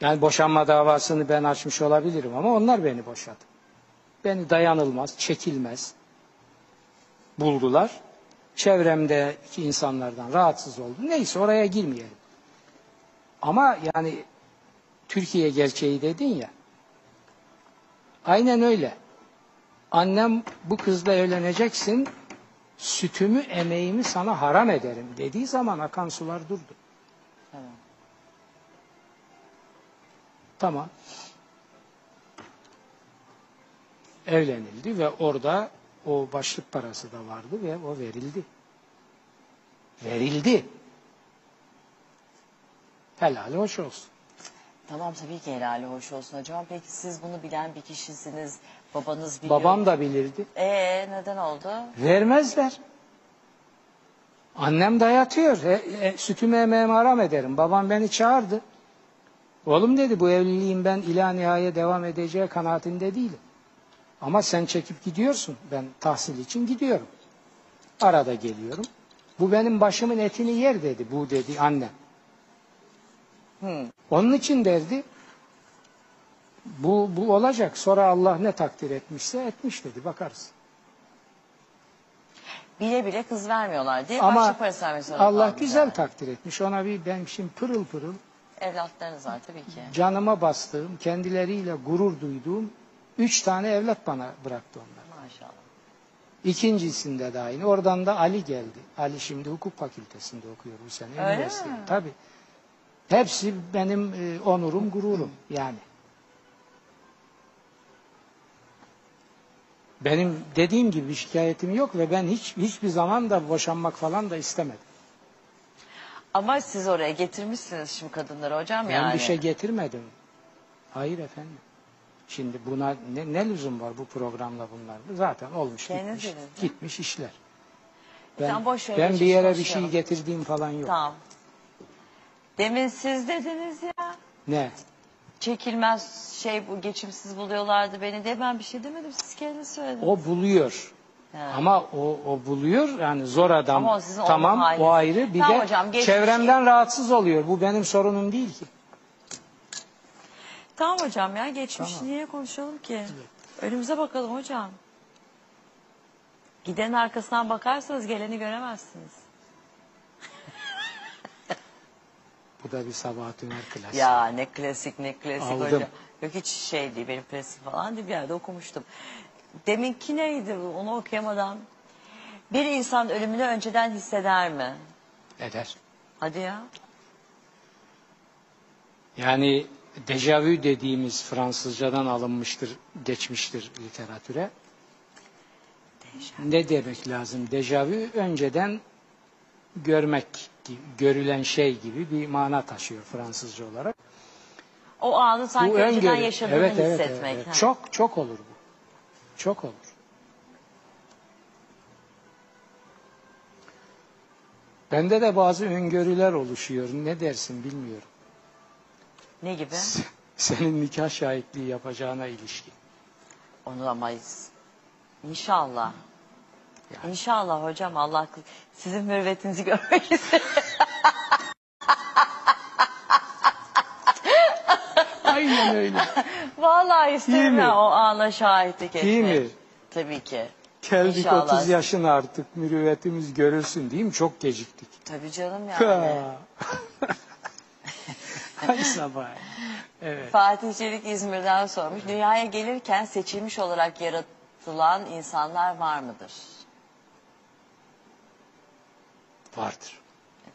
Yani boşanma davasını ben açmış olabilirim ama onlar beni boşadı. Beni dayanılmaz, çekilmez buldular. Çevremdeki insanlardan rahatsız oldum. Neyse oraya girmeyelim. Ama yani Türkiye gerçeği dedin ya. Aynen öyle. Annem bu kızla evleneceksin. sütümü emeğimi sana haram ederim dediği zaman akan sular durdu. Tamam. Tamam. Evlenildi ve orada o başlık parası da vardı ve o verildi. Verildi. Helal hoş olsun. Tamam tabii ki helali hoş olsun hocam. Peki siz bunu bilen bir kişisiniz. Babanız biliyor. Babam da bilirdi. Ee neden oldu? Vermezler. Annem dayatıyor. E, e, sütümü emeğimi haram ederim. Babam beni çağırdı. Oğlum dedi bu evliliğin ben ila nihaya devam edeceği kanaatinde değilim. Ama sen çekip gidiyorsun. Ben tahsil için gidiyorum. Arada geliyorum. Bu benim başımın etini yer dedi. Bu dedi annem. Hı. Onun için derdi bu, bu olacak. Sonra Allah ne takdir etmişse etmiş dedi. Bakarız. Bile bile kız vermiyorlar diye Ama başlık parası vermek zorunda Allah kalmış güzel yani. takdir etmiş. Ona bir ben şimdi pırıl pırıl Evlatlarınız var tabii ki. canıma bastığım, kendileriyle gurur duyduğum üç tane evlat bana bıraktı onlar. Maşallah. İkincisinde de aynı. Oradan da Ali geldi. Ali şimdi hukuk fakültesinde okuyor bu sene. Öyle mi? Tabii. Hepsi benim e, onurum, gururum yani. Benim dediğim gibi bir şikayetim yok ve ben hiç hiçbir zaman da boşanmak falan da istemedim. Ama siz oraya getirmişsiniz şimdi kadınları hocam Ben yani. bir şey getirmedim. Hayır efendim. Şimdi buna ne, ne lüzum var bu programla bunlar? Zaten olmuş Kendiniz gitmiş. dediniz? Gitmiş işler. Ben, Sen boş ver, ben bir yere bir şey getirdiğim falan yok. Tamam. Demin siz dediniz ya. Ne? Çekilmez şey bu geçimsiz buluyorlardı beni diye ben bir şey demedim. Siz kendiniz söylediniz. O buluyor. He. Ama o, o buluyor yani zor adam. Ama o sizin onun tamam haliniz. o ayrı. Bir Tamam de hocam, geçmiş- çevremden rahatsız oluyor. Bu benim sorunum değil ki. Tamam hocam ya geçmiş niye konuşalım ki? Önümüze bakalım hocam. Gidenin arkasından bakarsanız geleni göremezsiniz. Bu da bir Sabahat Ümer klasik. Ya ne klasik ne klasik Aldım. hocam. Yok hiç şey değil benim klasik falan değil bir yerde okumuştum. Deminki neydi onu okuyamadan. Bir insan ölümünü önceden hisseder mi? Eder. Hadi ya. Yani dejavü dediğimiz Fransızcadan alınmıştır, geçmiştir literatüre. Ne demek lazım? Dejavü önceden görmek, gibi, görülen şey gibi bir mana taşıyor Fransızca olarak. O anı sanki Bu önceden öngörü. yaşadığını Evet, evet, hissetmek. evet. ha. Çok çok olur bu. Çok olur. Bende de bazı öngörüler oluşuyor. Ne dersin bilmiyorum. Ne gibi? Senin nikah şahitliği yapacağına ilişkin. Onu ama inşallah. İnşallah hocam Allah sizin mürvetinizi görmek isterim. Aynen öyle. Vallahi isterim ya o ana şahitlik etmek. Değil mi? Tabii ki. Geldik İnşallah. 30 yaşına artık mürüvvetimiz görülsün değil mi? Çok geciktik. Tabii canım yani. Ay sabah. Evet. Fatih Çelik İzmir'den sormuş. Dünyaya gelirken seçilmiş olarak yaratılan insanlar var mıdır? Vardır. E.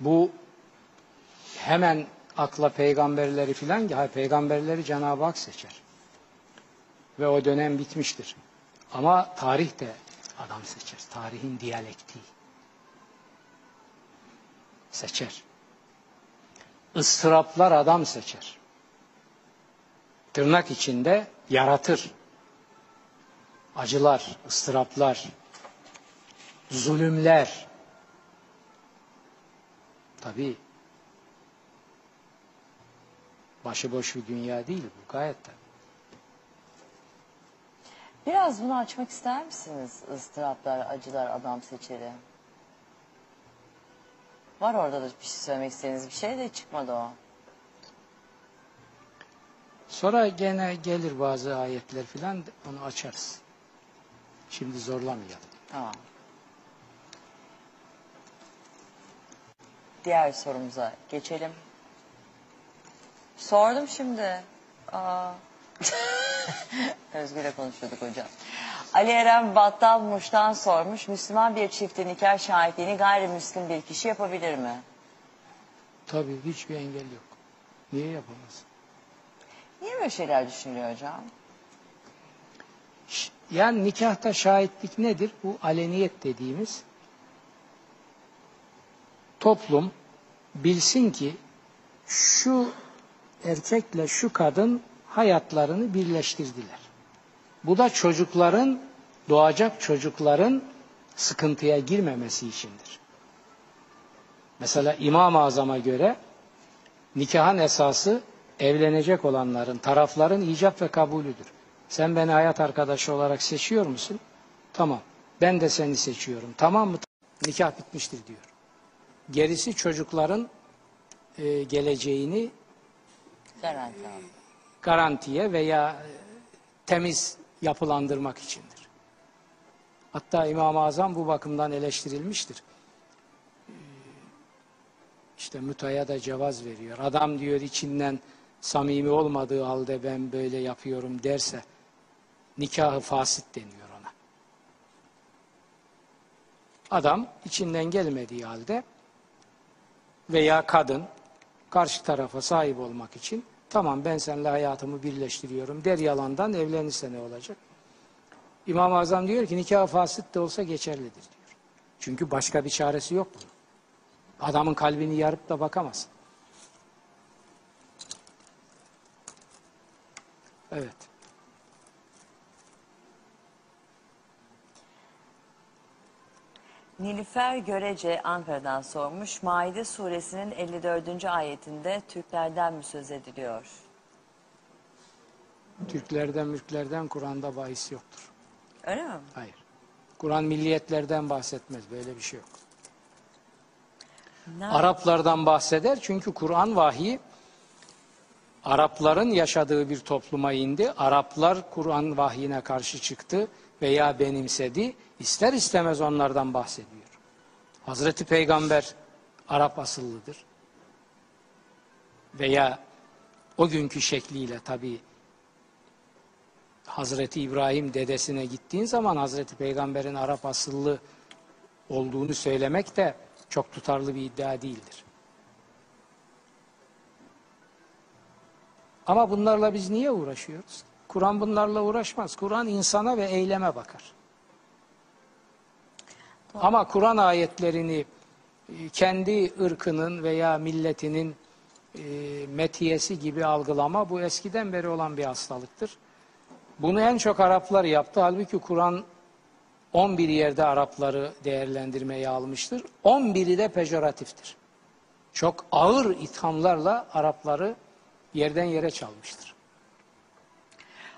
Bu hemen akla peygamberleri filan ha peygamberleri Cenab-ı Hak seçer. Ve o dönem bitmiştir. Ama tarih de adam seçer. Tarihin diyalektiği. Seçer. Istıraplar adam seçer. Tırnak içinde yaratır. Acılar, ıstıraplar, zulümler, Tabii. Başıboş bir dünya değil bu gayet tabii. Biraz bunu açmak ister misiniz? Istıraplar, acılar, adam seçeri. Var orada da bir şey söylemek istediğiniz bir şey de çıkmadı o. Sonra gene gelir bazı ayetler filan onu açarız. Şimdi zorlamayalım. Tamam. Diğer sorumuza geçelim. Sordum şimdi. Aa, Özgür'le konuşuyorduk hocam. Ali Eren Battal Muş'tan sormuş. Müslüman bir çiftin nikah şahitliğini gayrimüslim bir kişi yapabilir mi? Tabii hiçbir engel yok. Niye yapamaz? Niye böyle şeyler düşünülüyor hocam? Yani nikahta şahitlik nedir? Bu aleniyet dediğimiz toplum bilsin ki şu erkekle şu kadın hayatlarını birleştirdiler. Bu da çocukların, doğacak çocukların sıkıntıya girmemesi içindir. Mesela İmam-ı Azam'a göre nikahın esası evlenecek olanların, tarafların icap ve kabulüdür. Sen beni hayat arkadaşı olarak seçiyor musun? Tamam. Ben de seni seçiyorum. Tamam mı? Nikah bitmiştir diyor. Gerisi çocukların e, geleceğini Garanti abi. garantiye veya e, temiz yapılandırmak içindir. Hatta İmam-ı Azam bu bakımdan eleştirilmiştir. Ee, İşte mütaya da cevaz veriyor. Adam diyor içinden samimi olmadığı halde ben böyle yapıyorum derse nikahı fasit deniyor ona. Adam içinden gelmediği halde veya kadın karşı tarafa sahip olmak için tamam ben seninle hayatımı birleştiriyorum der yalandan evlenirse ne olacak? İmam-ı Azam diyor ki nikah fasit de olsa geçerlidir diyor. Çünkü başka bir çaresi yok bunun. Adamın kalbini yarıp da bakamazsın. Evet. Nilüfer Görece Ankara'dan sormuş. Maide suresinin 54. ayetinde Türklerden mi söz ediliyor? Türklerden, mülklerden Kur'an'da bahis yoktur. Öyle mi? Hayır. Kur'an milliyetlerden bahsetmez. Böyle bir şey yok. Ne- Araplardan bahseder çünkü Kur'an vahiy Arapların yaşadığı bir topluma indi. Araplar Kur'an vahyine karşı çıktı veya benimsedi. İster istemez onlardan bahsediyor. Hazreti Peygamber Arap asıllıdır. Veya o günkü şekliyle tabi Hazreti İbrahim dedesine gittiğin zaman Hazreti Peygamber'in Arap asıllı olduğunu söylemek de çok tutarlı bir iddia değildir. Ama bunlarla biz niye uğraşıyoruz? Kur'an bunlarla uğraşmaz. Kur'an insana ve eyleme bakar. Ama Kur'an ayetlerini e, kendi ırkının veya milletinin e, metiyesi gibi algılama bu eskiden beri olan bir hastalıktır. Bunu en çok Araplar yaptı. Halbuki Kur'an 11 yerde Arapları değerlendirmeye almıştır. 11'i de pejoratiftir. Çok ağır ithamlarla Arapları yerden yere çalmıştır.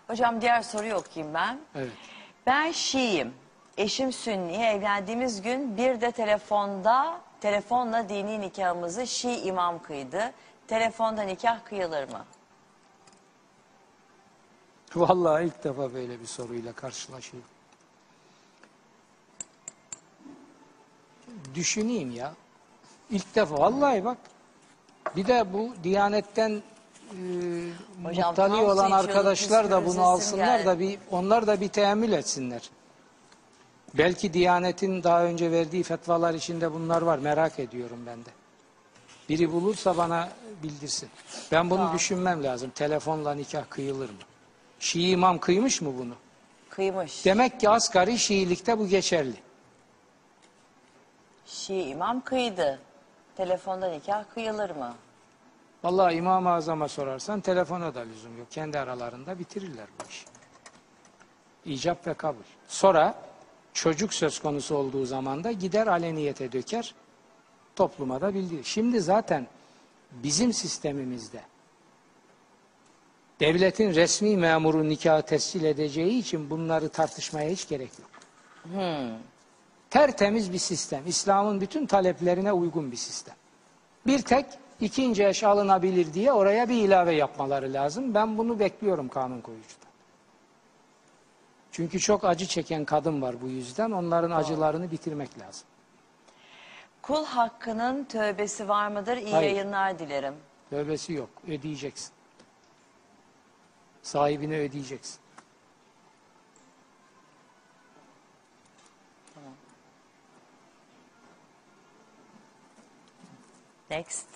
Hocam diğer soruyu okuyayım ben. Evet. Ben Şiiyim. Eşim Sünni. Evlendiğimiz gün bir de telefonda telefonla dini nikahımızı Şii imam kıydı. Telefonda nikah kıyılır mı? Vallahi ilk defa böyle bir soruyla karşılaşıyorum. Düşüneyim ya. İlk defa vallahi bak. Bir de bu Diyanet'ten e, Hocam, muttali tam olan arkadaşlar da bunu alsınlar geldi. da bir onlar da bir teemmül etsinler. Belki Diyanet'in daha önce verdiği fetvalar içinde bunlar var. Merak ediyorum ben de. Biri bulursa bana bildirsin. Ben bunu Tamam. düşünmem lazım. Telefonla nikah kıyılır mı? Şii imam kıymış mı bunu? Kıymış. Demek ki asgari Şiilikte bu geçerli. Şii imam kıydı. Telefonda nikah kıyılır mı? Vallahi İmam-ı Azam'a sorarsan telefona da lüzum yok. Kendi aralarında bitirirler bu işi. İcap ve kabul. Sonra çocuk söz konusu olduğu zaman da gider aleniyete döker, topluma da bildirir. Şimdi zaten bizim sistemimizde devletin resmi memuru nikahı tescil edeceği için bunları tartışmaya hiç gerek yok. Tertemiz bir sistem. İslam'ın bütün taleplerine uygun bir sistem. Bir tek ikinci eş alınabilir diye oraya bir ilave yapmaları lazım. Ben bunu bekliyorum kanun koyucudan. Çünkü çok acı çeken kadın var bu yüzden. Onların acılarını bitirmek lazım. Kul hakkının tövbesi var mıdır? İyi Hayır. yayınlar dilerim. Tövbesi yok. Ödeyeceksin. Sahibine ödeyeceksin. Next.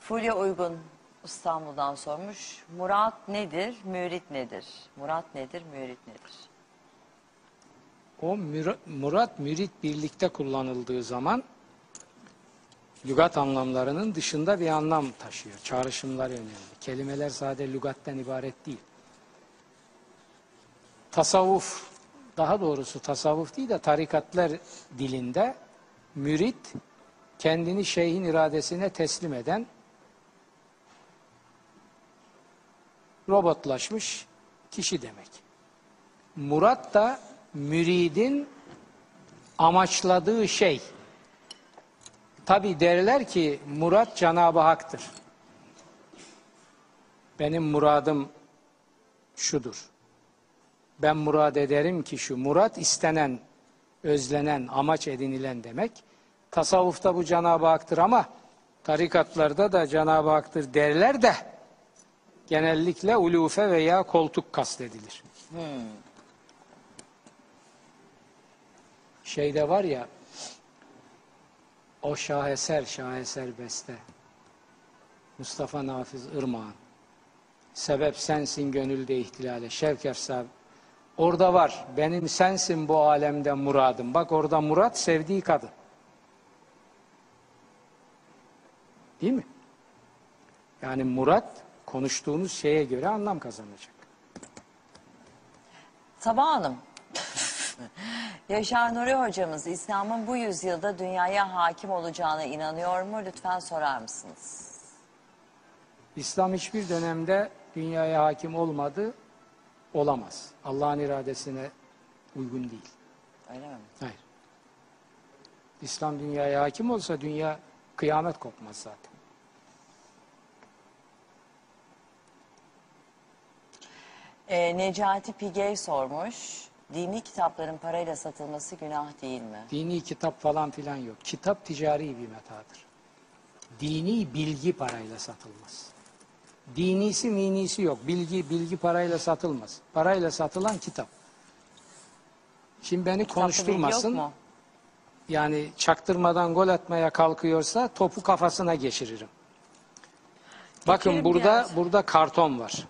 Fulya Uygun İstanbul'dan sormuş. Murat nedir, mürit nedir? Murat nedir, mürit nedir? O murat mürit birlikte kullanıldığı zaman lügat anlamlarının dışında bir anlam taşıyor. Çağrışımlar önemli. Kelimeler sadece lügatten ibaret değil. Tasavvuf, daha doğrusu tasavvuf değil de tarikatlar dilinde mürit kendini şeyhin iradesine teslim eden robotlaşmış kişi demek. Murat da müridin amaçladığı şey. Tabi derler ki murat Cenab-ı Hak'tır. Benim muradım şudur. Ben murad ederim ki şu murat istenen, özlenen, amaç edinilen demek. Tasavvufta bu Cenab-ı Hak'tır ama tarikatlarda da Cenab-ı Hak'tır derler de genellikle ulufe veya koltuk kastedilir. Şeyde var ya o şaheser şaheser beste. Mustafa Nafiz Irmak'ın sebep sensin gönülde ihtilale. Şevk efsab orada var. Benim sensin bu alemde muradım. Bak orada murat sevdiği kadın. Değil mi? Yani murat konuştuğunuz şeye göre anlam kazanacak. Sabah Hanım. Yaşar Nuri hocamız İslam'ın bu yüzyılda dünyaya hakim olacağına inanıyor mu? Lütfen sorar mısınız? İslam hiçbir dönemde dünyaya hakim olmadı, olamaz. Allah'ın iradesine uygun değil. Öyle mi? Hayır. İslam dünyaya hakim olsa dünya kıyamet kopmaz zaten. Ee, Necati Pigey sormuş. Dini kitapların parayla satılması günah değil mi? Dini kitap falan filan yok. Kitap ticari bir metadır. Dini bilgi parayla satılmaz. Dinisi minisi yok. Bilgi bilgi parayla satılmaz. Parayla satılan kitap. Şimdi beni Kitapta bilgi konuşturmasın. Yok mu? yani çaktırmadan gol atmaya kalkıyorsa topu kafasına geçiririm. Bakın Geçelim burada burada karton var.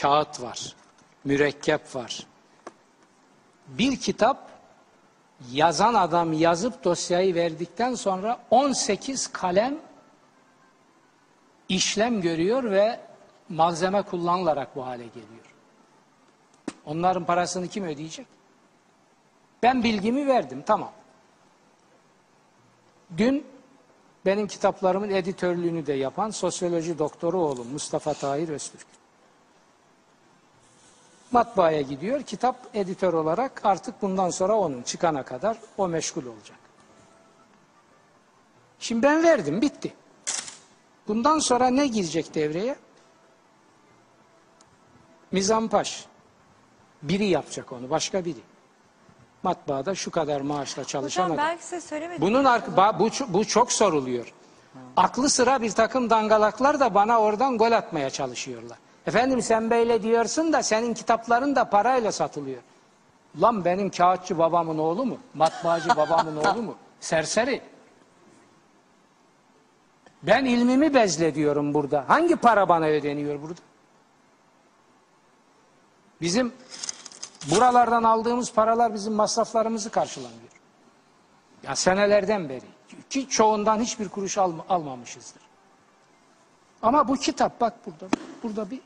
Kağıt var. Mürekkep var. Bir kitap yazan adam yazıp dosyayı verdikten sonra 18 kalem işlem görüyor ve malzeme kullanılarak bu hale geliyor. Onların parasını kim ödeyecek? Ben bilgimi verdim tamam. Dün benim kitaplarımın editörlüğünü de yapan sosyoloji doktoru oğlum Mustafa Tahir Öztürk. Matbaaya gidiyor. Kitap editör olarak artık bundan sonra onun çıkana kadar o meşgul olacak. Şimdi ben verdim bitti. Bundan sonra ne girecek devreye? Mizampaş. Biri yapacak onu başka biri. Matbaada şu kadar maaşla çalışan Hocam adam. belki size söylemedim. Bunun ark- ba- bu, bu çok soruluyor. Aklı sıra bir takım dangalaklar da bana oradan gol atmaya çalışıyorlar. Efendim sen böyle diyorsun da senin kitapların da parayla satılıyor. Lan benim kağıtçı babamın oğlu mu? Matbaacı babamın oğlu mu? Serseri. Ben ilmimi bezlediyorum burada. Hangi para bana ödeniyor burada? Bizim buralardan aldığımız paralar bizim masraflarımızı karşılamıyor. Ya senelerden beri. Ki çoğundan hiçbir kuruş alma- almamışızdır. Ama bu kitap bak burada. Burada bir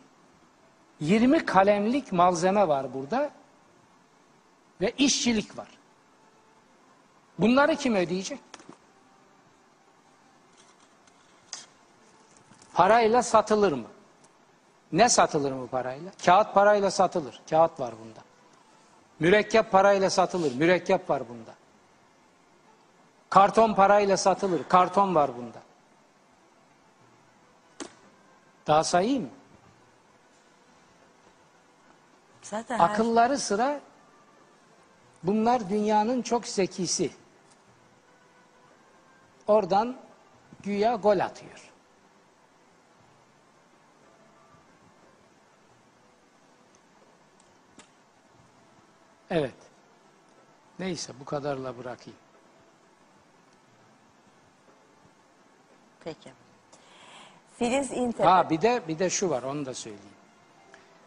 20 kalemlik malzeme var burada. Ve işçilik var. Bunları kim ödeyecek? Parayla satılır mı? Ne satılır mı parayla? Kağıt parayla satılır. Kağıt var bunda. Mürekkep parayla satılır. Mürekkep var bunda. Karton parayla satılır. Karton var bunda. Daha sayayım mı? Zaten her- Akılları sıra bunlar dünyanın çok zekisi. Oradan güya gol atıyor. Evet. Neyse bu kadarla bırakayım. Peki. Filiz İnter. Ha bir de bir de şu var onu da söyleyeyim.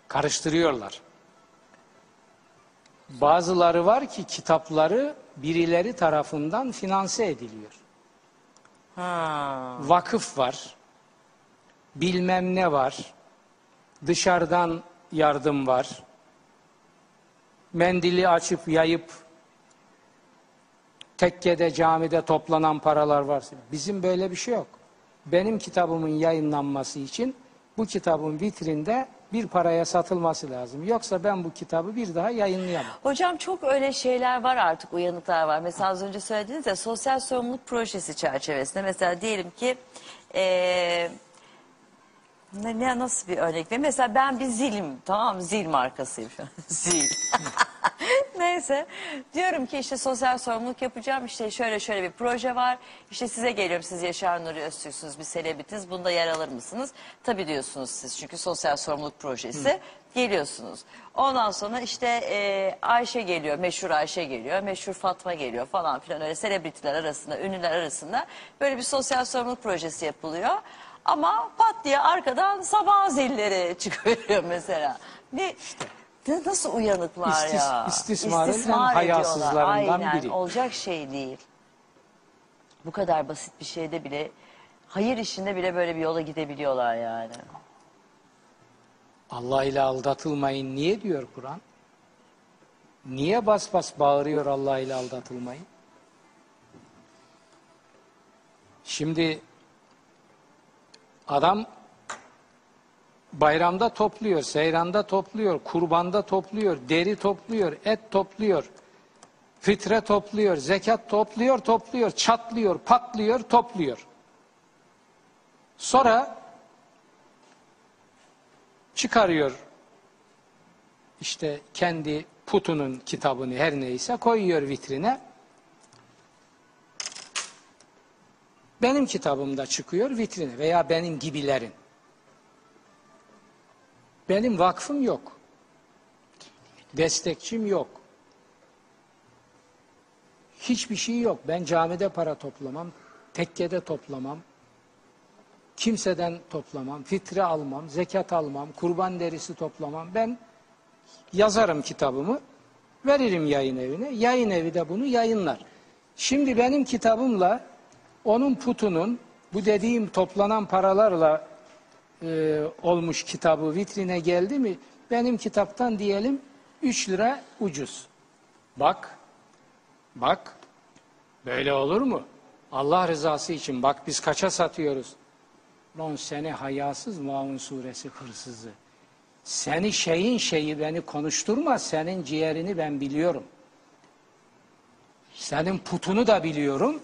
Karıştırıyorlar. Bazıları var ki kitapları birileri tarafından finanse ediliyor. Ha. Vakıf var. Bilmem ne var. Dışarıdan yardım var. Mendili açıp yayıp tekkede camide toplanan paralar var. Bizim böyle bir şey yok. Benim kitabımın yayınlanması için bu kitabın vitrinde bir paraya satılması lazım. Yoksa ben bu kitabı bir daha yayınlayamam. Hocam çok öyle şeyler var artık uyanıklar var. Mesela az önce söylediniz ya sosyal sorumluluk projesi çerçevesinde mesela diyelim ki eee, ne, ne nasıl bir örnek? Mesela ben bir zilim tamam mı? Zil markasıyım şu an. Zil. Neyse diyorum ki işte sosyal sorumluluk yapacağım işte şöyle şöyle bir proje var işte size geliyorum siz Yaşar Nuri Öztürk'sünüz bir selebritiniz bunda yer alır mısınız? Tabii diyorsunuz siz çünkü sosyal sorumluluk projesi geliyorsunuz. Ondan sonra işte e, Ayşe geliyor meşhur Ayşe geliyor meşhur Fatma geliyor falan filan öyle selebritiler arasında ünlüler arasında böyle bir sosyal sorumluluk projesi yapılıyor. Ama pat diye arkadan sabah zilleri çıkıyor mesela. Ne, ne- nasıl uyanıklar İstis- ya? istismarın en İstismar hayasızlarından. Aynen, biri. olacak şey değil. Bu kadar basit bir şeyde bile, hayır işinde bile böyle bir yola gidebiliyorlar yani. Allah ile aldatılmayın niye diyor Kur'an? Niye bas bas bağırıyor Allah ile aldatılmayın? Şimdi adam bayramda topluyor, seyranda topluyor, kurbanda topluyor, deri topluyor, et topluyor, fitre topluyor, zekat topluyor, topluyor, çatlıyor, patlıyor, topluyor. Sonra çıkarıyor işte kendi putunun kitabını her neyse koyuyor vitrine. Benim kitabım da çıkıyor vitrine veya benim gibilerin. Benim vakfım yok. Destekçim yok. Hiçbir şey yok. Ben camide para toplamam, tekkede toplamam, kimseden toplamam, fitre almam, zekat almam, kurban derisi toplamam. Ben yazarım kitabımı, veririm yayın evine. Yayın evi de bunu yayınlar. Şimdi benim kitabımla onun putunun bu dediğim toplanan paralarla e, olmuş kitabı vitrine geldi mi benim kitaptan diyelim 3 lira ucuz. Bak, bak böyle olur mu? Allah rızası için bak biz kaça satıyoruz? Lan seni hayasız Maun suresi hırsızı. Seni şeyin şeyi beni konuşturma, senin ciğerini ben biliyorum. Senin putunu da biliyorum.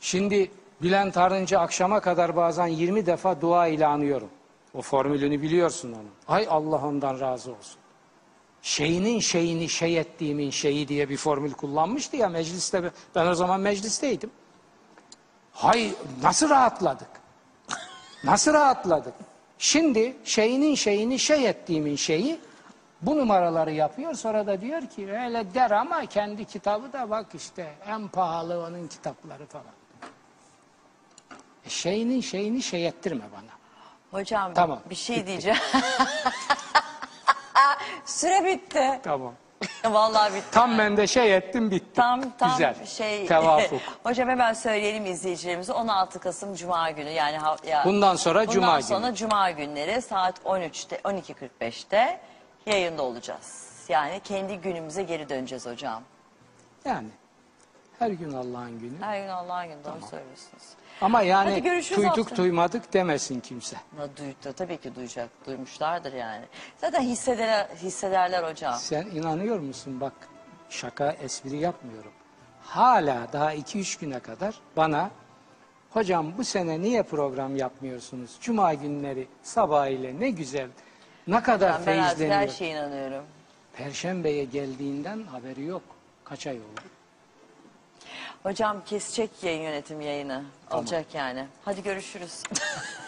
Şimdi Bülent Arıncı akşama kadar bazen 20 defa dua ile anıyorum. O formülünü biliyorsun onun. Ay Allah ondan razı olsun. Şeyinin şeyini şey ettiğimin şeyi diye bir formül kullanmıştı ya mecliste. Ben o zaman meclisteydim. Hay nasıl rahatladık? Nasıl rahatladık? Şimdi şeyinin şeyini şey ettiğimin şeyi bu numaraları yapıyor. Sonra da diyor ki öyle der ama kendi kitabı da bak işte en pahalı onun kitapları falan. Şeyinin şeyini şey ettirme bana. Hocam Tamam, bir şey diyeceğim. Süre bitti. Tamam. Vallahi bitti. Tam ben de şey ettim bitti. Tam tam Güzel. şey Tevafuk. Hocam hemen söyleyelim izleyicilerimize 16 Kasım Cuma günü yani ha- ya, Bundan sonra bundan Cuma sonra günü. Cuma günleri saat 13'te 12.45'te yayında olacağız. Yani kendi günümüze geri döneceğiz hocam. Yani her gün Allah'ın günü. Her gün Allah'ın günü doğru söylüyorsunuz. Ama Hadi yani görüşürüz duyduk duymadık demesin kimse. Na, duydu, tabii ki duyacak, duymuşlardır yani. Zaten hisseder, hissederler hocam. Sen inanıyor musun? Bak şaka espri yapmıyorum. Hala daha 2-3 güne kadar bana hocam bu sene niye program yapmıyorsunuz? Cuma günleri sabah ile ne güzel. Ne kadar Ben, ben artık her şeye inanıyorum. Perşembeye geldiğinden haberi yok. Kaç ay oldu? Hocam kesecek yayın yönetim yayını. Olacak yani. Hadi görüşürüz.